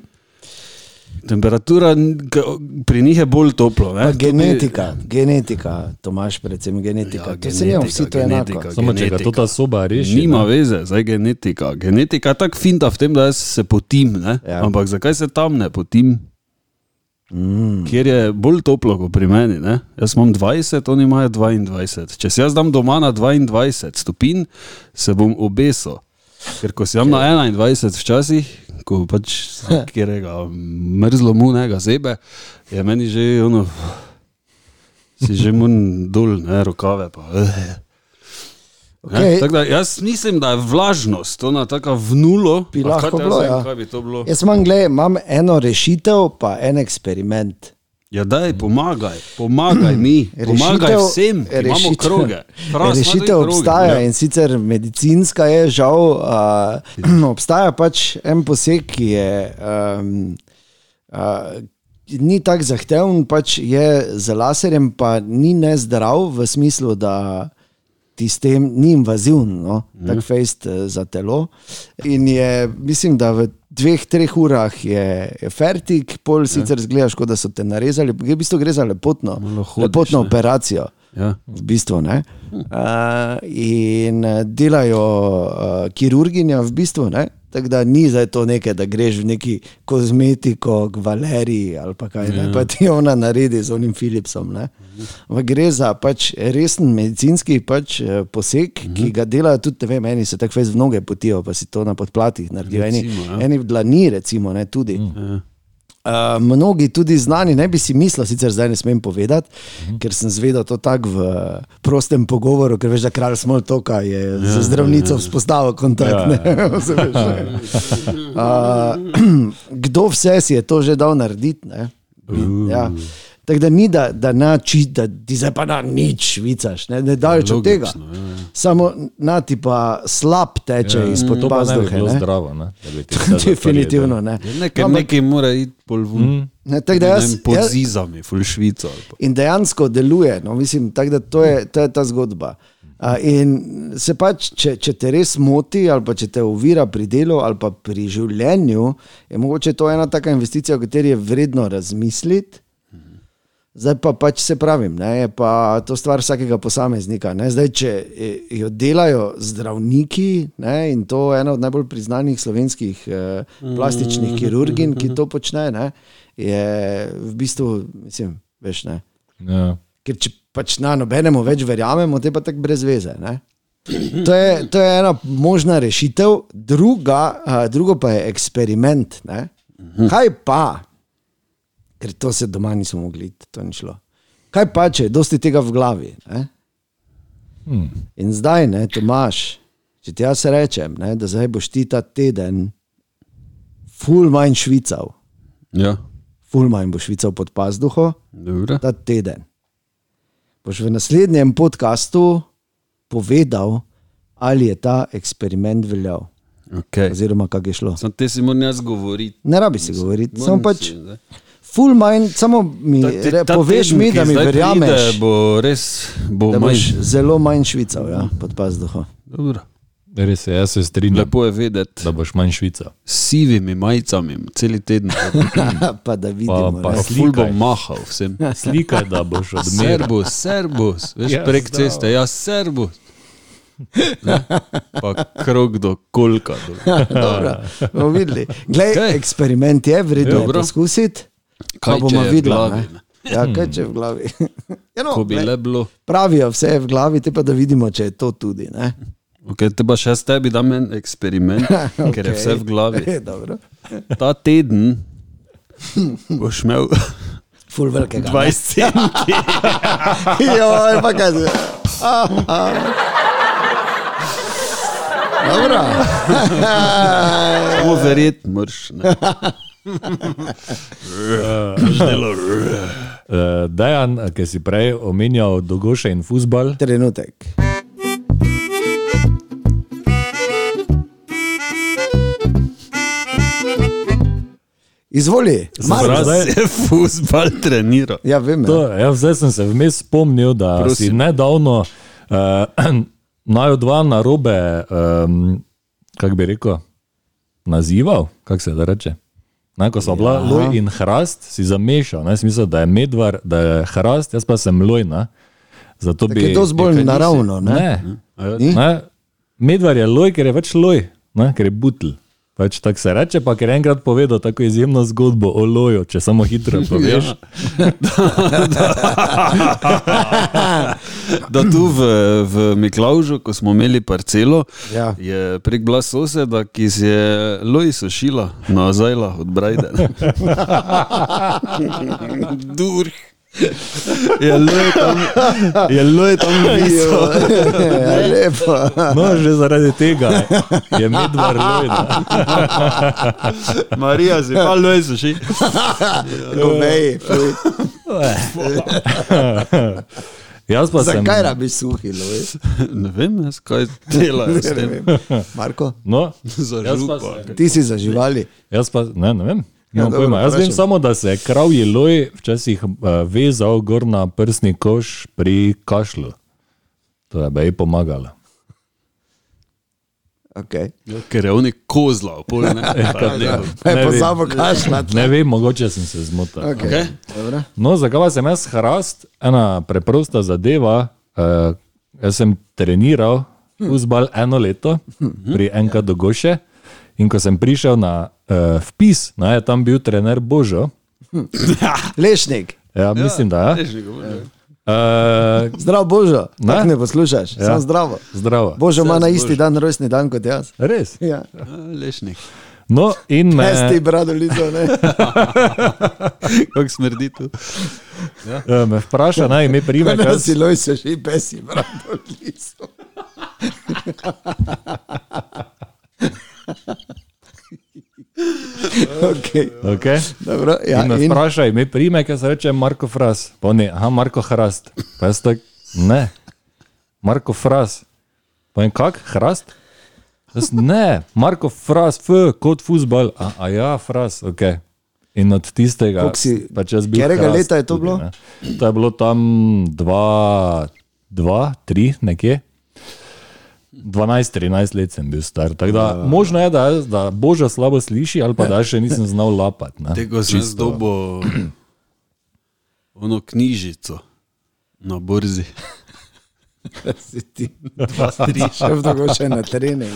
Temperatura pri njih je bolj toplo. Ne? Genetika, genetika, Tomaš, predvsem genetika. Ja, to njemu vsi to genetika, enako. Samo če ga genetika. to ta soba reši. Nima ne. veze, zdaj genetika. Genetika je tako finta v tem, da jaz se potim. Ne? Ja. Ampak zakaj se tam ne potim? Mm. Ker je bolj toplo kot pri meni. Ne? Jaz imam 20, oni imajo 22. Če se jaz dam doma na 22 stopinj, se bom obesil. Ker ko si jam na 21 včasih, ko pač kjerega mrzlo mu ne zebe, je meni že ono, si že mun dol, ne rokave. Pa, eh. Okay. Tako da jaz mislim, da je vlažnost, ona taka v nulo. Bi lahko bilo, vem, ja. Bi to bilo? Jaz imam, gled, imam eno rešitev, pa en eksperiment. Ja, daj, pomagaj, pomagaj mi, pomagaj vsem, ki imamo kroge. Ima rešitev kroge. obstaja Ja. in sicer medicinska je, žal, uh, [clears throat] obstaja pač en poseg, ki je. Um, uh, Ni tako zahteven, pač je z laserjem, pa ni nezdrav v smislu, da ti s tem ni invaziven, no? Mhm. tako fejst eh, za telo. In je, mislim, da v dveh, treh urah je, je fertik, pol sicer zgledaš, kot da so te narezali, v bistvu gre za lepotno, hodiš, lepotno ne. operacijo. Ja. V bistvu, ne. Uh, in eh, delajo uh, kirurginja, v bistvu, ne. Tako da ni zdaj to nekaj, da greš v neki kozmetiko, k Valeriji ali pa kaj, ne, pa ti ona naredi z onim Philipsom. Ne. Ampak gre za pač resen medicinski pač, eh, poseg, ki ga delajo tudi, vem, eni se tako v noge potijo, pa si to na podplatih naredijo, eni, Recimo, ja. eni v dlani, recimo, ne, tudi. Ja. Uh, mnogi tudi znani, ne bi si mislil, sicer zdaj ne smem povedati, uh -huh. ker sem zvedel to tako v prostem pogovoru, ker veš, da kralj Smoltoka je ja, z zdravnico vzpostavil kontakt. Ja, Ja, [laughs] ja. uh, [clears throat] kdo vse si je to že dal narediti? ne? Ja. Tako da ni, da, da, na, či, da ti zdaj pa na nič vicaš, ne, ne daleč od tega. Logično, ja, ja. Samo na ti pa slab teče ja, izpod To ne bi pazduhe. bilo ne. zdravo. Ne? [laughs] Definitivno ne. Nekaj, nekaj mora iti pol ven. Mm. Ne, da jaz, Pod jaz, zizami, ful švico. in dejansko deluje. No, mislim, tak, da to, je, to je ta zgodba. A, in se pač, če, če te res moti, ali pa če te ovira pri delu, ali pa pri življenju, je mogoče to ena taka investicija, o kateri je vredno razmisliti. Zdaj pa pač se pravim, ne, je pa to stvar vsakega posameznika. Ne. Zdaj, če eh, jo delajo zdravniki, ne, in to je ena od najbolj priznanih slovenskih eh, plastičnih kirurgin, ki to [laughs] počne, ne, je v bistvu, mislim, veš, ne. Ja. Ker če pač na nobenemu več verjamemo, te pa tako brez veze. Ne? To je, to je ena možna rešitev, druga, a, drugo pa je eksperiment. Ne? Kaj pa, ker to se doma nismo mogli, iti, to ni šlo. Kaj pa, če je dosti tega v glavi? Ne? Hmm. In zdaj, ne, Tomaš, če ti jaz rečem, ne, da zdaj boš ti ta teden ful manj švical, Ja, ful manj boš švical pod pazduho, dobro. ta teden. Boš v naslednjem podkastu povedal, ali je ta eksperiment veljal, Okay. oziroma kako je šlo. Sam te si moram jaz govoriti. Ne rabi si govoriti, samo pač si, full mind, samo mi Ta re, ta poveš teden, mi, da mi verjameš, pride, Bo res, bo da manj. zelo manj švical ja, pod pazduho. Dobro. Res je, jaz se strinjam, Lepo je vedeti, da boš manj švica. s sivimi majicami, cel teden. [laughs] pa da vidimo. pa s- Ful bom mahal vsem. Slikaj, da boš odmeril. Serbus, serbus, veš, Ja, prek ceste, ja, serbus. Ne? Pa krog do kolka. Do. [laughs] Dobro, bomo videli. Glej, Kaj? eksperiment je vredno je poskusiti. Kaj pa bomo videli. ne. Ja, kaj če je v glavi. [laughs] ja, no, Ko bi glej, le bilo. pravijo, vse je v glavi, te pa da vidimo, če je to tudi. Ne? Okay, te pa še s tebi dam en eksperiment, okay. [laughs] ker je vse v glavi. [laughs] Ta teden boš imel Ful velikega. 20 centi. Joj, pa kaj zdaj? Dobro. Samo verjetno moraš. Uh, Dejan, ki si prej omenjal dogoše in futbal, Trenutek. Izvoli, se je fusbal treniral. Ja, vem. ja. to, ja, zdaj sem se vmes spomnil, da Prosim. si nedavno [clears throat] uh, naj dva narobe, um, kako bi rekel, nazival, kako se da reče. Ne, ko so bila Ja. loj in hrast, si zamešal, ne, smisel, da je medvar, da je hrast, jaz pa sem loj. Ne. Zato bi, je to bolj naravno. Ne? Ne, A ja, ne, medvar je loj, ker je več loj, ne, ker je butl. Pač tako se reče, pa ker je enkrat povedal tako izjemno zgodbo o loju, če samo hitro [laughs] poveš. [laughs] Da tu v, v Miklaužu, ko smo imeli parcelo, Ja. je prek bila soseda, ki si je loj sušila na zajla od Brajde. [laughs] Dur. Je loj tam, je loj tam visel. ja, lepo. No, že zaradi tega je medvar loj. ne. Marija si pa loj suši. Goveji, fuj. Jaz pa sem. Zakaj rabiš suhilo? Ne vem, jaz, kaj delajo s tem. Marko, No, Za sem- ti si za živali. jaz pa ne, ne vem. Ja, Ja, dobro, pojma. Jaz vem samo, da se je kravji loj včasih uh, vezal gor na prsni koš pri kašlu. To je bej pomagalo. Okay. Ker je oni kozla, pol ne. [laughs] Pa ne je Ne vem. pozabo kašljati. Ne vem, mogoče sem se zmotil. Okay. Okej. Dobro. No, zakaj sem jaz hrast? Ena preprosta zadeva. Uh, jaz sem treniral futbal eno leto pri NK Dogoše in ko sem prišel na uh, vpis, no, je tam bil trener Božo. [laughs] Lešnik, Ja, mislim, da je. Ne govorim. Uh, zdrav Božo, Ne? tako ne poslušaš, ja. Ja. samo zdravo. zdravo. Božo ima na Božo. isti dan rojstni dan kot jaz. Res. Ja. A, Lešnik. No, in me, Pesti, brado, lizo, ne. [laughs] Kako smrdi tu? uh, me vpraša, naj ime prime, Ne kaj si loj se že pesi, brado, lizo. [laughs] okay. Okay. Dobro, ja, In me in, vpraša ime prime, kaj se reče Marko Fras. Pa ne, aha, Marko Hrast. Pa jaz tak, ne, Marko Fras. Pa in kak, Hrast? Jaz, ne, Marko Fras, F kot futbal. A, a ja, Fras, ok. In od tistega, si- pač jaz bil. katerega leta je to tudi, bilo? ne. To je bilo tam dva, dva tri, nekje. 12-13 let sem bil star. Tako Da, možno je, da, da Boža slabo sliši, ali pa da še nisem znal lapati. ne. Tega sem zdobo ono knjižico na borzi. [laughs] si ti šel dolgo še na trening.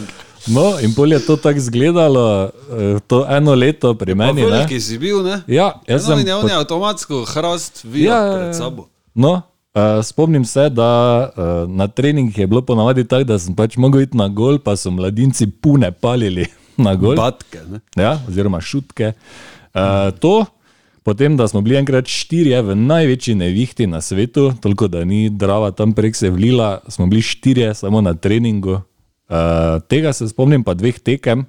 No, in pol je to tako izgledalo, eh, to eno leto pri meni. Ne? Veliki si bil, ne? Ja, jaz No, sem. je on je avtomatsko hrast videl Ja, ja, ja, pred ja. sabo. No, uh, spomnim se, da uh, na treningih je bilo ponavadi tako, da sem pač mogel iti na gol, pa so mladinci pune palili [laughs] na gol. Batke, ne? ja, oziroma šutke. Uh, to, potem, da smo bili enkrat štirje v največji nevihti na svetu, toliko da ni drava tam prek se vlila, smo bili štirje samo na treningu. Uh, tega se spomnim pa dveh tekem,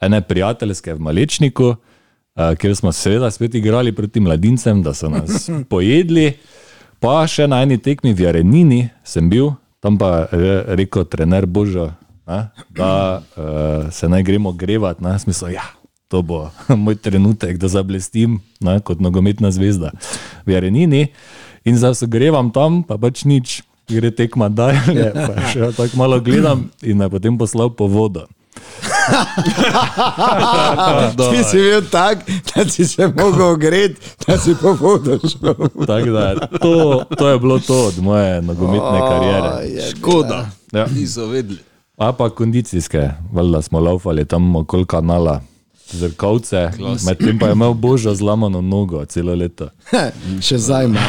ene prijateljske v Malečniku, uh, kjer smo seveda spet igrali proti mladincem, da so nas [laughs] pojedli. Pa še na eni tekmi v Jarenini sem bil, tam pa je rekel trener Božo, ne, da uh, se naj gremo grevati. Ne, smisel, ja, to bo [laughs] moj trenutek, da zablestim ne, kot nogometna zvezda v Jarenini. In zdaj se grevam tam, pa pač nič. gre tekma dalje, [laughs] pa še tako malo gledam in me potem poslal po vodo. [laughs] Ti si bil tak, da si se mogel ogreti, da si po vodo šel. Tako da to, to je bilo to od moje nogometne kariere. Škoda, Ja. niso vedeli. A pa kondicijske, valjda smo laufali tam okoli kanala, zrkavce, medtem pa je imel božjo zlamano nogo celo leto. Še zajma.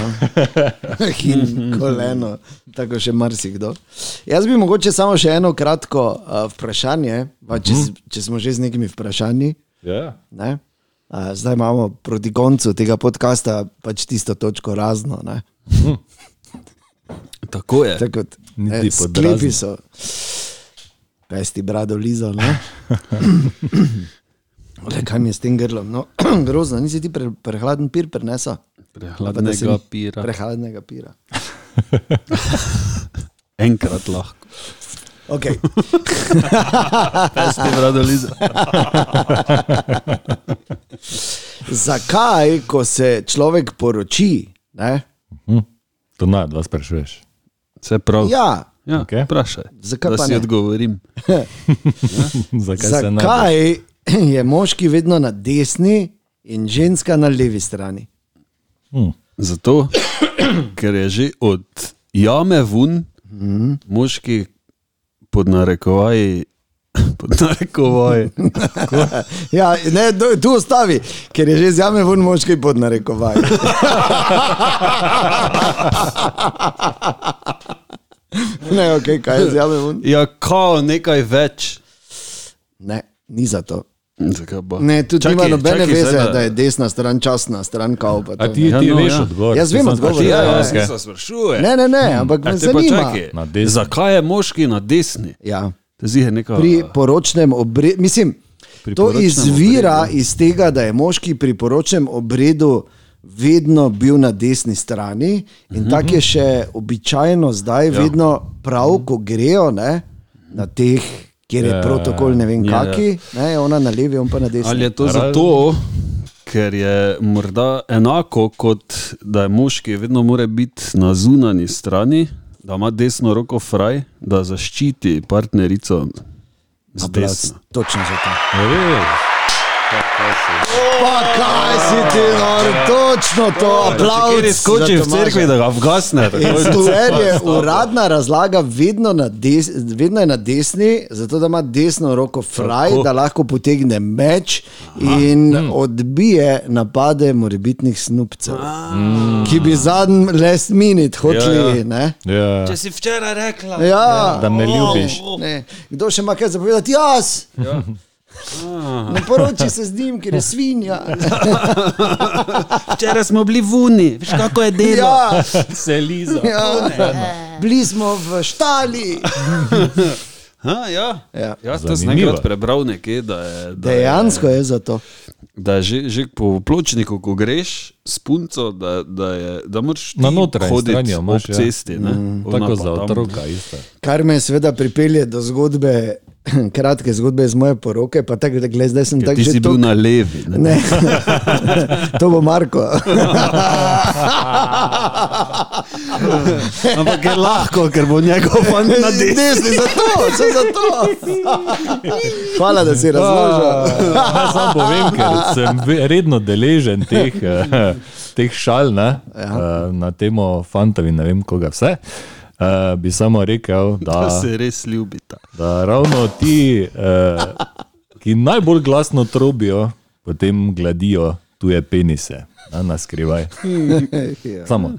[laughs] In koleno, tako še marsikdo. Jaz bi mogoče samo še eno kratko uh, vprašanje, pa če, s- če smo že z nekimi vprašanji. Ja. Ne? Uh, zdaj imamo proti koncu tega podcasta pač tisto točko razno. Ne? [laughs] Tako je. Tako pod sklepi so. Pesti brado lizo. [laughs] Le, kaj mi je s tem grlom? No, [clears throat] grozno, nisi ti pre, prehladen pir prenesel. Pa Prehladnega pira. Prehladnega pira. [laughs] Enkrat lahko. Okay. Pesti brado Liza. [laughs] Zakaj, ko se človek poroči? Ne? Hm. To naj, da sprašuješ. Vse prav. Ja, ja Okej. vprašaj. Zakaj da pa si ne? odgovorim. [laughs] Zakaj, se ne? zakaj [clears throat] je moški vedno na desni in ženska na levi strani? Hm. Zato, [clears throat] ker je že od jame ven, Mhm. moški pod narekovaji, [clears throat] pod narekovaji, [laughs] Ja, ne, do- tu ostavi, ker je že z jame ven moški pod narekovaj. [laughs] ne, ok, kaj je z jame ven? ja, kao nekaj več. Ne, ni za to. Ne, tudi Čakaj, nima nobene čakaj, veze, da- da je desna stran časna, stran kao. pa A ti, Ja, ti no, veš ja. odgovor? Jaz vem odgovor, ja, ja, ja, ja. okej. Se sprašuje. Ne, ne, ne, ampak me zanima. zakaj je moški na desni? Ja. Neka. Pri poročnem obredu, mislim, Pri to izvira obredu. iz tega, da je moški pri poročnem obredu vedno bil na desni strani in Mhm. tako je še običajno zdaj, ja. vedno prav, ko grejo ne, na teh, kjer je Ja, protokol, ne vem, ja, kaki, ne, ona na levi, on pa na desni. Ali je to zato, ker je morda enako kot da je moški vedno mora biti na zunani strani, da ima desno roko fraj, da zaščiti partnerico z desno. Točno zato. Res. Pa kaj si ti, nor, točno to, skočil za v cerkvi, da ga vgasne. In sicer je uradna razlaga vedno, na des, vedno je na desni, zato da ima desno roko fraj, Tako. da lahko potegne meč in odbije napade morebitnih snupcev, ki bi zadnji last minute hoteli. Ja, Ja, ja. Ja, si včeraj rekla, ja. da me ljubiš. Ne. Kdo še ima kaj zapovedati? Jaz! Ja. Ne poroči se z njim, ker je svinja. [laughs] včeraj smo bili vuni, veš kako je delo. Ja, Se liza. ja. Bili smo v štali. [laughs] Ha, ja. Ja. Jaz to sem enkrat prebral nekje, da je, da je, Dejansko je zato. da je že, že po pločniku, ko greš s punco, da, da, je, da moraš ti Na notranji hoditi ob imaš, ja. cesti. Ne? Ona Tako za otroka isto. Kar me seveda pripelje do zgodbe, [clears throat] kratke zgodbe iz moje poroke, pa tako, da gled, zdaj sem tako Ti že si bil tok- na levi. Ne? Ne, to bo Marko. [laughs] Ampak je lahko, ker bo njegov fant na desni. Zato, vse zato. Hvala, da si razložil. Ja, Sam povem, ker sem redno deležen teh, eh, teh šal ne, ja. na temo fantov in ne vem koga vse. Uh, bi samo rekel, [laughs] Da da, se res ljubita. da ravno ti, uh, ki najbolj glasno trobijo, potem gladijo tuje penise, ne, na skrivaj. Ja. Samo.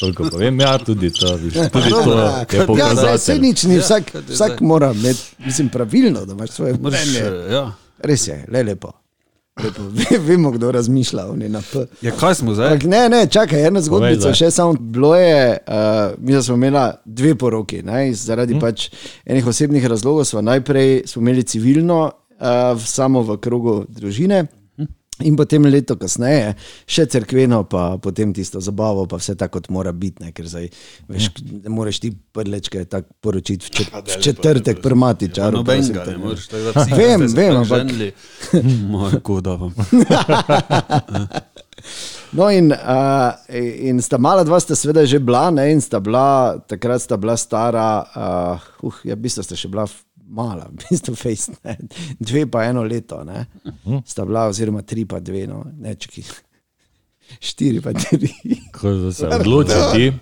Toliko povem, ja, tudi to, viš, tudi to je Ja, zdaj se pokazatelj. nič ni, vsak, ti vsak zdaj? mora imeti, mislim, pravilno, da imaš svoje mnenje. ja. Res je, le lepo. Lepo. Ve- Vemo, kdo razmišlja, oni na P. ja, kaj smo zdaj? Ampak ne, ne, čakaj, ena zgodbica, zdaj. še samo bilo je, uh, mi smo imeli dve poroki, ne, zaradi hmm. pač enih osebnih razlogov smo najprej smo imeli civilno, uh, samo v krogu družine. In potem leto kasneje, še crkveno, pa potem tisto zabavo, pa vse tako, kot mora biti. Ne, ker zdaj, veš, ne moreš ti prlečke tako poročiti v, čet, v četrtek, prmati čaro. Nobenega ne moreš. [laughs] tako da vsi, Vem, vem, ampak- [laughs] Moja koda vam. [laughs] No, in, uh, in sta mala dva, sta seveda že bila, ne, in sta bila, takrat sta bila stara, uh, uh, ja, v bistvu sta še bila mala, [laughs] v bistvu face, ne, dve pa eno leto, ne, sta bila, oziroma tri pa dve, no, ne, čekaj, [laughs] štiri pa tri. Ko se [laughs] odločiti,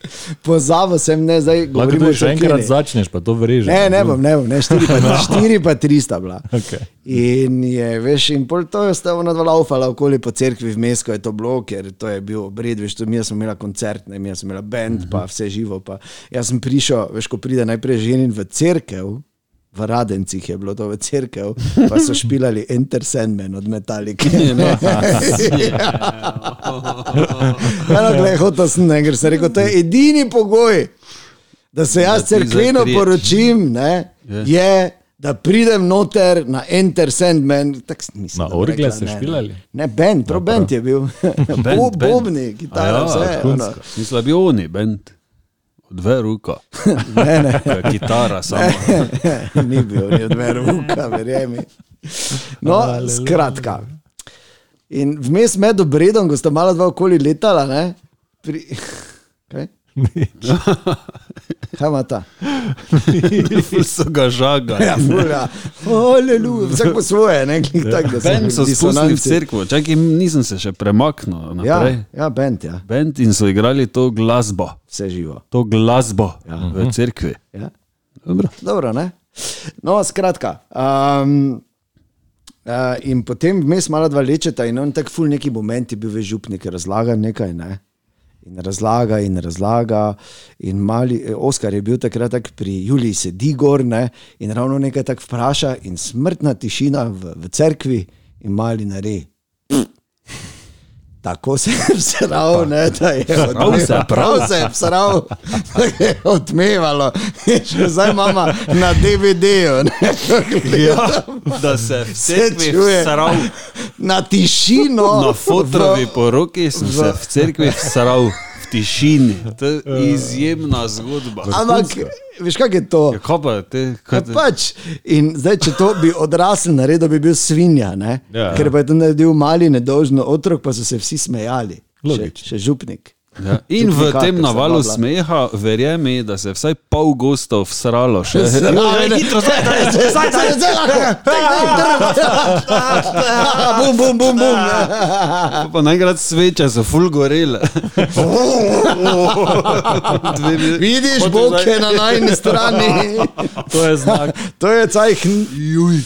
Pozabil sem, ne, zdaj lahko še enkrat začneš, pa to vrežeš. Ne, ne bom, ne bom, ne, štiri pa, štiri pa tri sta bila. Okay. In je, veš, in pol to je sta ona dva laufala okoli po cerkvi vmes, ko je to bilo, ker to je bil obred, veš, to mi smo imeli koncert, ne, mi smo imeli bend, pa vse živo. Pa. Jaz sem prišel, veš, ko pride najprej ženin v cerkev. V Radencih je bilo to v cerkev, pa so špilali Enter Sandman od Metalike. [laughs] Ja, no, glej, hotel sem, ne, ker sem rekel, to je edini pogoj, da se jaz cerkveno zapriješ. poročim, ne, Ja. je, da pridem noter na Enter Sandman. Tak, sem- mislim, Na orgle rekla, ste ne, špilali? Ne, bend, prav bend je bil. Band, Bo- band. Bobni, kitara, A vse. Mislim, da bi oni, bend. Dve ruka. [laughs] Ne, ne. Kitara samo. ni bil, ni odmeril ruka, verjemi. No, skratka. In vmes med obredom, ko sta mala dva okoli letala, ne, pri... [laughs] Kaj? [laughs] Kaj ima ta? [laughs] So ga žagali. Ja, fulja. Aleluja, vsak po svoje, ne, klik tak, da se Bend so spustili v cerkvo, čakaj, nisem se še premaknil Ja, naprej. ja, bend, ja, Bend in so igrali to glasbo, vse živo. to glasbo v cerkvi. Ja. Dobro. Dobro, ne? No, skratka. Um, uh, in potem vmes malo dva lečeta in on tak ful neki moment je bil v župnik, razlaga nekaj, ne? In razlaga in razlaga. In mali, eh, Oskar je bil takrat tak pri Juliji sedi gor ne? in ravno nekaj tak vpraša in smrtna tišina v, v cerkvi in mali nare. Tako se je [laughs] vsral, ne, da je je, prav se je vsral, da je odmevalo. [laughs] Še zdaj imamo na DVD-ju. [laughs] gledam. da se v Se cerkvi čuje. vsral. Na tišino. Na fotrovi v- poroki sem se v cerkvi vsral v tišini. To je izjemna zgodba. Ampak, veš, kaj je to? Ja, kaj pa te? Ja, Kaj te? pač. In zdaj, če to bi odrasel naredil, bi bil svinja, ne? Ja. ker pa je to naredil mali, nedolžen otrok, pa so se vsi smejali. Še, Logično. še župnik. Ja. In v Duplikator tem navalu smeha, verjemi, da se je vsaj pol gostov vsralo. Še. Ja, ne. hitro, zdaj, zdaj, zdaj, zdaj, zdaj. Zdaj lahko. Bum, bum, bum, bum. Pa najkrat sveče so full gorele. Dve mi- Vidiš, Hotel Bog zdaj- je na najni strani. To je znak, To je cajh. Juj.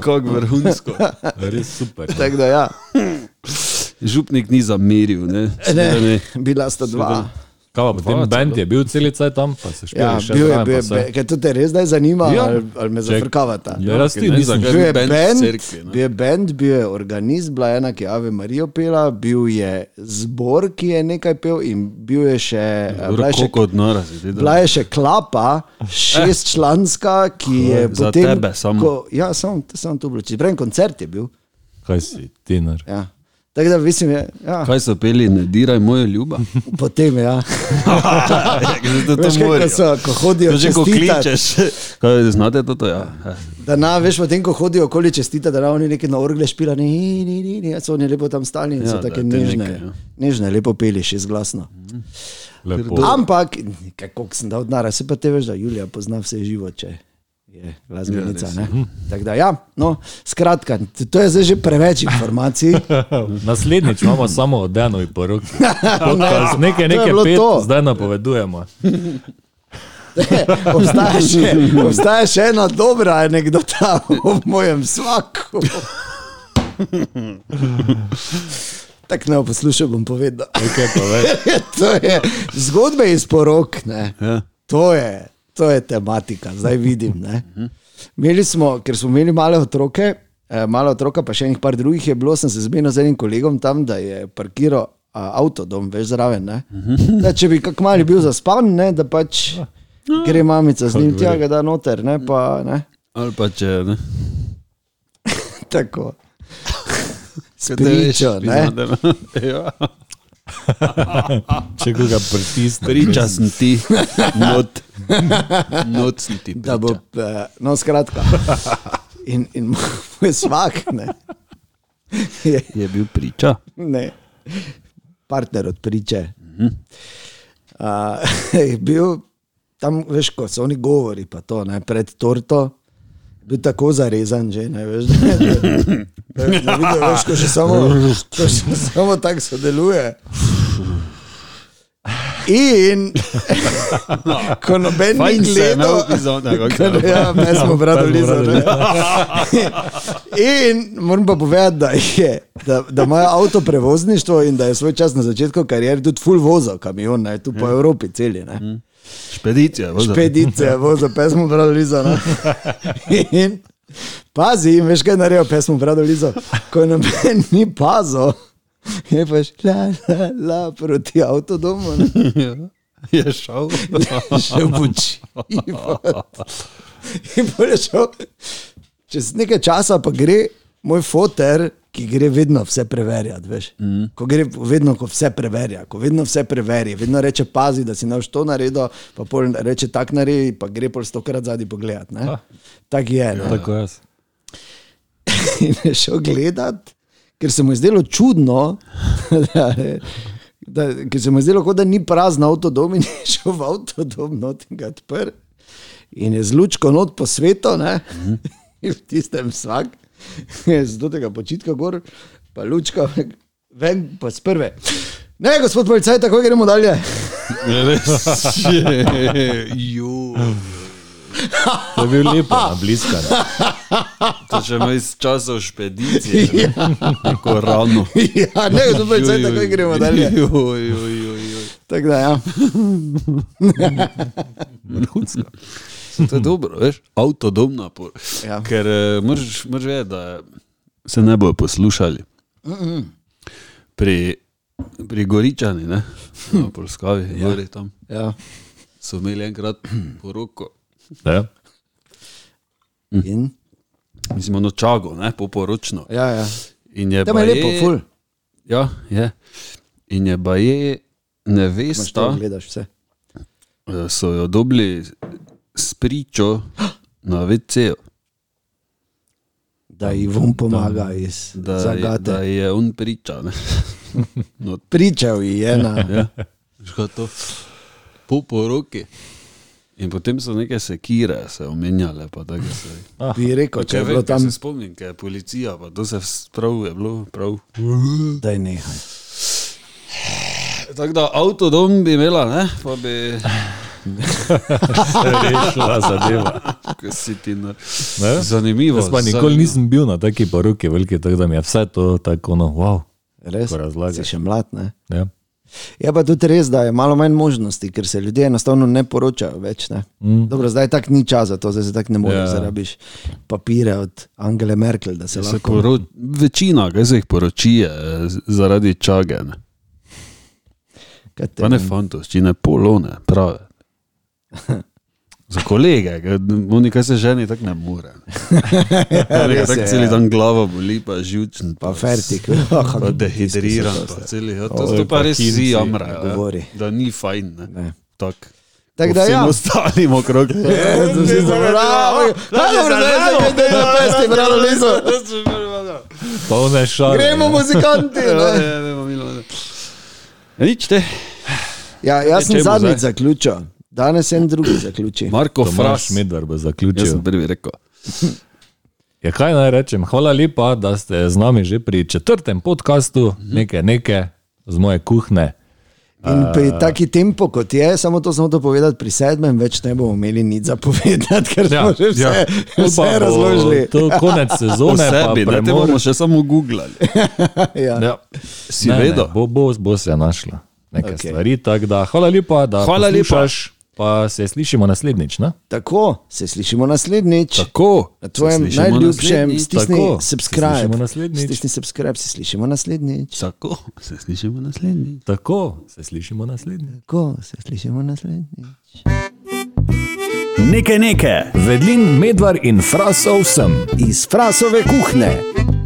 Kako vrhunsko. res super. Tako da ja. Župnik ni zameril. Ne? Ne, ne. bila sta dva. Kaj pa potem bend je bil cel tam, pa se Ja, špili še bil je, bil je, be- kaj to te res zdaj zanima, Ja. ali, ali me zafrkavata? Ja, jaz ti nisem. zakaj? Bil je bend, bil je bend, bil je organist, bila je ena, ki je Ave Marijo pela, bil je zbor, ki je nekaj pel in bil je še, eh, bila je še, si videl? bila je še klapa, šestčlanska, ki je Za potem. tebe samo. Ko, ja, samo sam to bilo. Če prej koncert je bil. Kaj si, tinar? Ja. Tako da mislim, je, ja, Kaj so peli, ne diraj moje ljuba? [laughs] potem. Ja. [laughs] to Veš, kaj, ko, so, ko hodijo To že ko kličeš. Kaj, znate to? to ja. Da na, veš, potem, ko hodijo okoli čestita, da ravno neki na orgle špila, ni, ni, ni, ni, so oni lepo tam stali in Ja, so da, tako te nežne, neke, ja. nežne, lepo peli, še zglasno. Lepo. Ampak, kako sem dal denar, se pa te veš, da Julija pozna vse živo, če je glasbenica. Ja, Ja, ja, no, skratka, to je zdaj že preveč informacij. [laughs] Naslednjič imamo samo o Danovi poroki. Ne, Nekaj, je nekaj pet, to. zdaj napovedujemo. [laughs] obstaja, še, obstaja še ena dobra anekdota [laughs] o mojem svaku. Tako ne poslušaj, bom povedal. Nekaj povej. to je zgodbe iz porok. Ne. Ja. To, je, to je tematika, zdaj vidim. Ne. Imeli smo, ker smo imeli male otroke, eh, male otroka, pa še enih par drugih je bilo, sem se zmenil z enim kolegom tam, da je parkiral a, avtodom, veš zraven. ne. Da, če bi kak mali bil zaspan, ne, da pač gre mamica z njim tja, ga da noter. Ne, pa, ne. Ali pa če ne. [laughs] Tako. Spričo, ne. Ja. Če koga pritisne. Priča sem ti, not, not sem ti. Da bo, priča. eh, no, skratka. In, in moj svak, ne. Je, Je bil priča. ne. partner od priče. Uh, je bil tam, veš, ko so oni govori, pa to ne, pred torto. Bil tako zarezan, že ne veš. Da, da, da vidijo, veš, ko še samo, ko še samo tako sodeluje. In [laughs] ko noben ni Fajn gledal, kako Ker, se- ja, smo brali lizo. [laughs] In moram pa povedati, da, je, da, da imajo avto prevozništvo in da je svoj čas na začetku kariere tudi full vozil kamion, ne, tu po Evropi celi. Ne. Špedicija, vozil. Špedice, vozil, pesmo brali lizo. Ne. [laughs] In pazi, in veš kaj naredijo, pesmo brali lizo. Ko noben ni pazil, je pa šla la, la, proti avtodomu. Ne. [laughs] Je šel. [laughs] Še v počivat. In pol je šel. Čez nekaj časa pa gre moj foter, ki gre vedno vse preverjati. veš. Mhm. Ko gre vedno, ko vse preverja, ko vedno vse preveri, vedno reče: pazi, da si naš to naredil, pa pol reče tak naredi, pa gre pol stokrat zadnji pogled. Tako je. ne. Tako jaz. [laughs] In je šel gledat, ker se mu je zdelo čudno, [laughs] da, da, ker se mu je zdelo, da ni prazen avtodom in je [laughs] šel v avtodom not in ga odprl. In je z lučko not po svetu, ne? in [laughs] v tistem vsak, z tega počitka gor, pa lučka ven, pa z prve. Ne, gospod policaj, tako gremo dalje. Res je. Ju. To je bil lepo, bliskan. To še ima iz časov špedicije. Tako rano. ja, ne, gospod policaj, tako gremo dalje. Tako da, ja. To je dobro, veš, avtodom napor. Ja. Ker uh, moraš vedeti, da se ne bojo poslušali. Pri, pri Goričani, ne, na Polskavi, ja. tam ja. so imeli enkrat poroko. Ja. In? Mislim, ono čago, ne, poporočno. Ja, ja. In je baje- lepo, ful. Ja, je. In je baje nevesta, gledaš vse. eh, so jo dobili s pričo na VC-ju. Da ji vam pomaga iz Da, zagate. da je on priča. ne. No, [laughs] Pričal ji je na. ja, veš kaj to? Po poroki. In potem so neke sekire se omenjale. Se, Bi rekel, če je bilo tam... se spomnim, ker je policija, pa to se prav je bilo. Prav. da je nehaj. Tako da avtodom bi imela, ne? pa bi. [laughs] Rešila zadeva. ko si ti na... Zanimivo. Jaz pa nikoli nisem bil na taki poroki veliki, tako da mi je vse to tako, no, wow. Res, si še mlad. Ne? Ja. Je pa tudi res, da je malo manj možnosti, ker se ljudje enostavno ne poročajo več. Ne? Mm. Dobro, zdaj tako ni časa, to zdaj se tako ne more, Ja. ja. zarabiš papire od Angele Merkel, se Se lahko. poro... Večina, ki se jih poroči, je z- zaradi čage. Ne? Kaj te- Pa ne fantovščine, polone, prave. [laughs] Za kolege, oni, kaj se ženi, tako ne more. Ja, tako celi ja. dan glava boli, pa živčen. Pa fertik. Pa dehidriran, pa celi. Ja, to, to pa res Parkinsi, vsi jamrajo. ja. govori. Da ni fajn. Ne? Ne. Tak. Tako da ja. ostalim okrog. Polne šale. Gremo muzikanti. Ja, Nič te. Ja, jaz sem zadnjič zaključil, danes en drugi zaključi. Marko Fras. Medvar bo Jaz zaključil. sem prvi rekel. Ja, kaj naj rečem? Hvala lepa, da ste z nami že pri četrtem podkastu, nekaj, nekaj z moje kuhne. In pri taki tempo, kot je, samo to samo to povedati, pri sedmem več ne bomo imeli nič za povedati, ker smo že vse, ja, vse razložili. To je konec [laughs] sezone, pa sebi, ne te premor. bomo še samo googlali. [laughs] Ja. Ja. Si Ne, ne, vedel? Bo, bo, bo se našla nekaj okay. stvari. tako Da, hvala lepa, da Hvala lepa. Pa se slišimo naslednjič. Ne? Tako, se slišimo naslednjič. Tako. Na tvojem najljubšem stisni Tako, se subscribe. slišimo. Stisni subscribe, se slišimo naslednjič. Tako, se slišimo naslednjič. Tako, se slišimo naslednjič. Tako, se slišimo naslednjič. Nekaj nekaj. Vedlin, medvar in frasov sem. Iz frasove kuhne.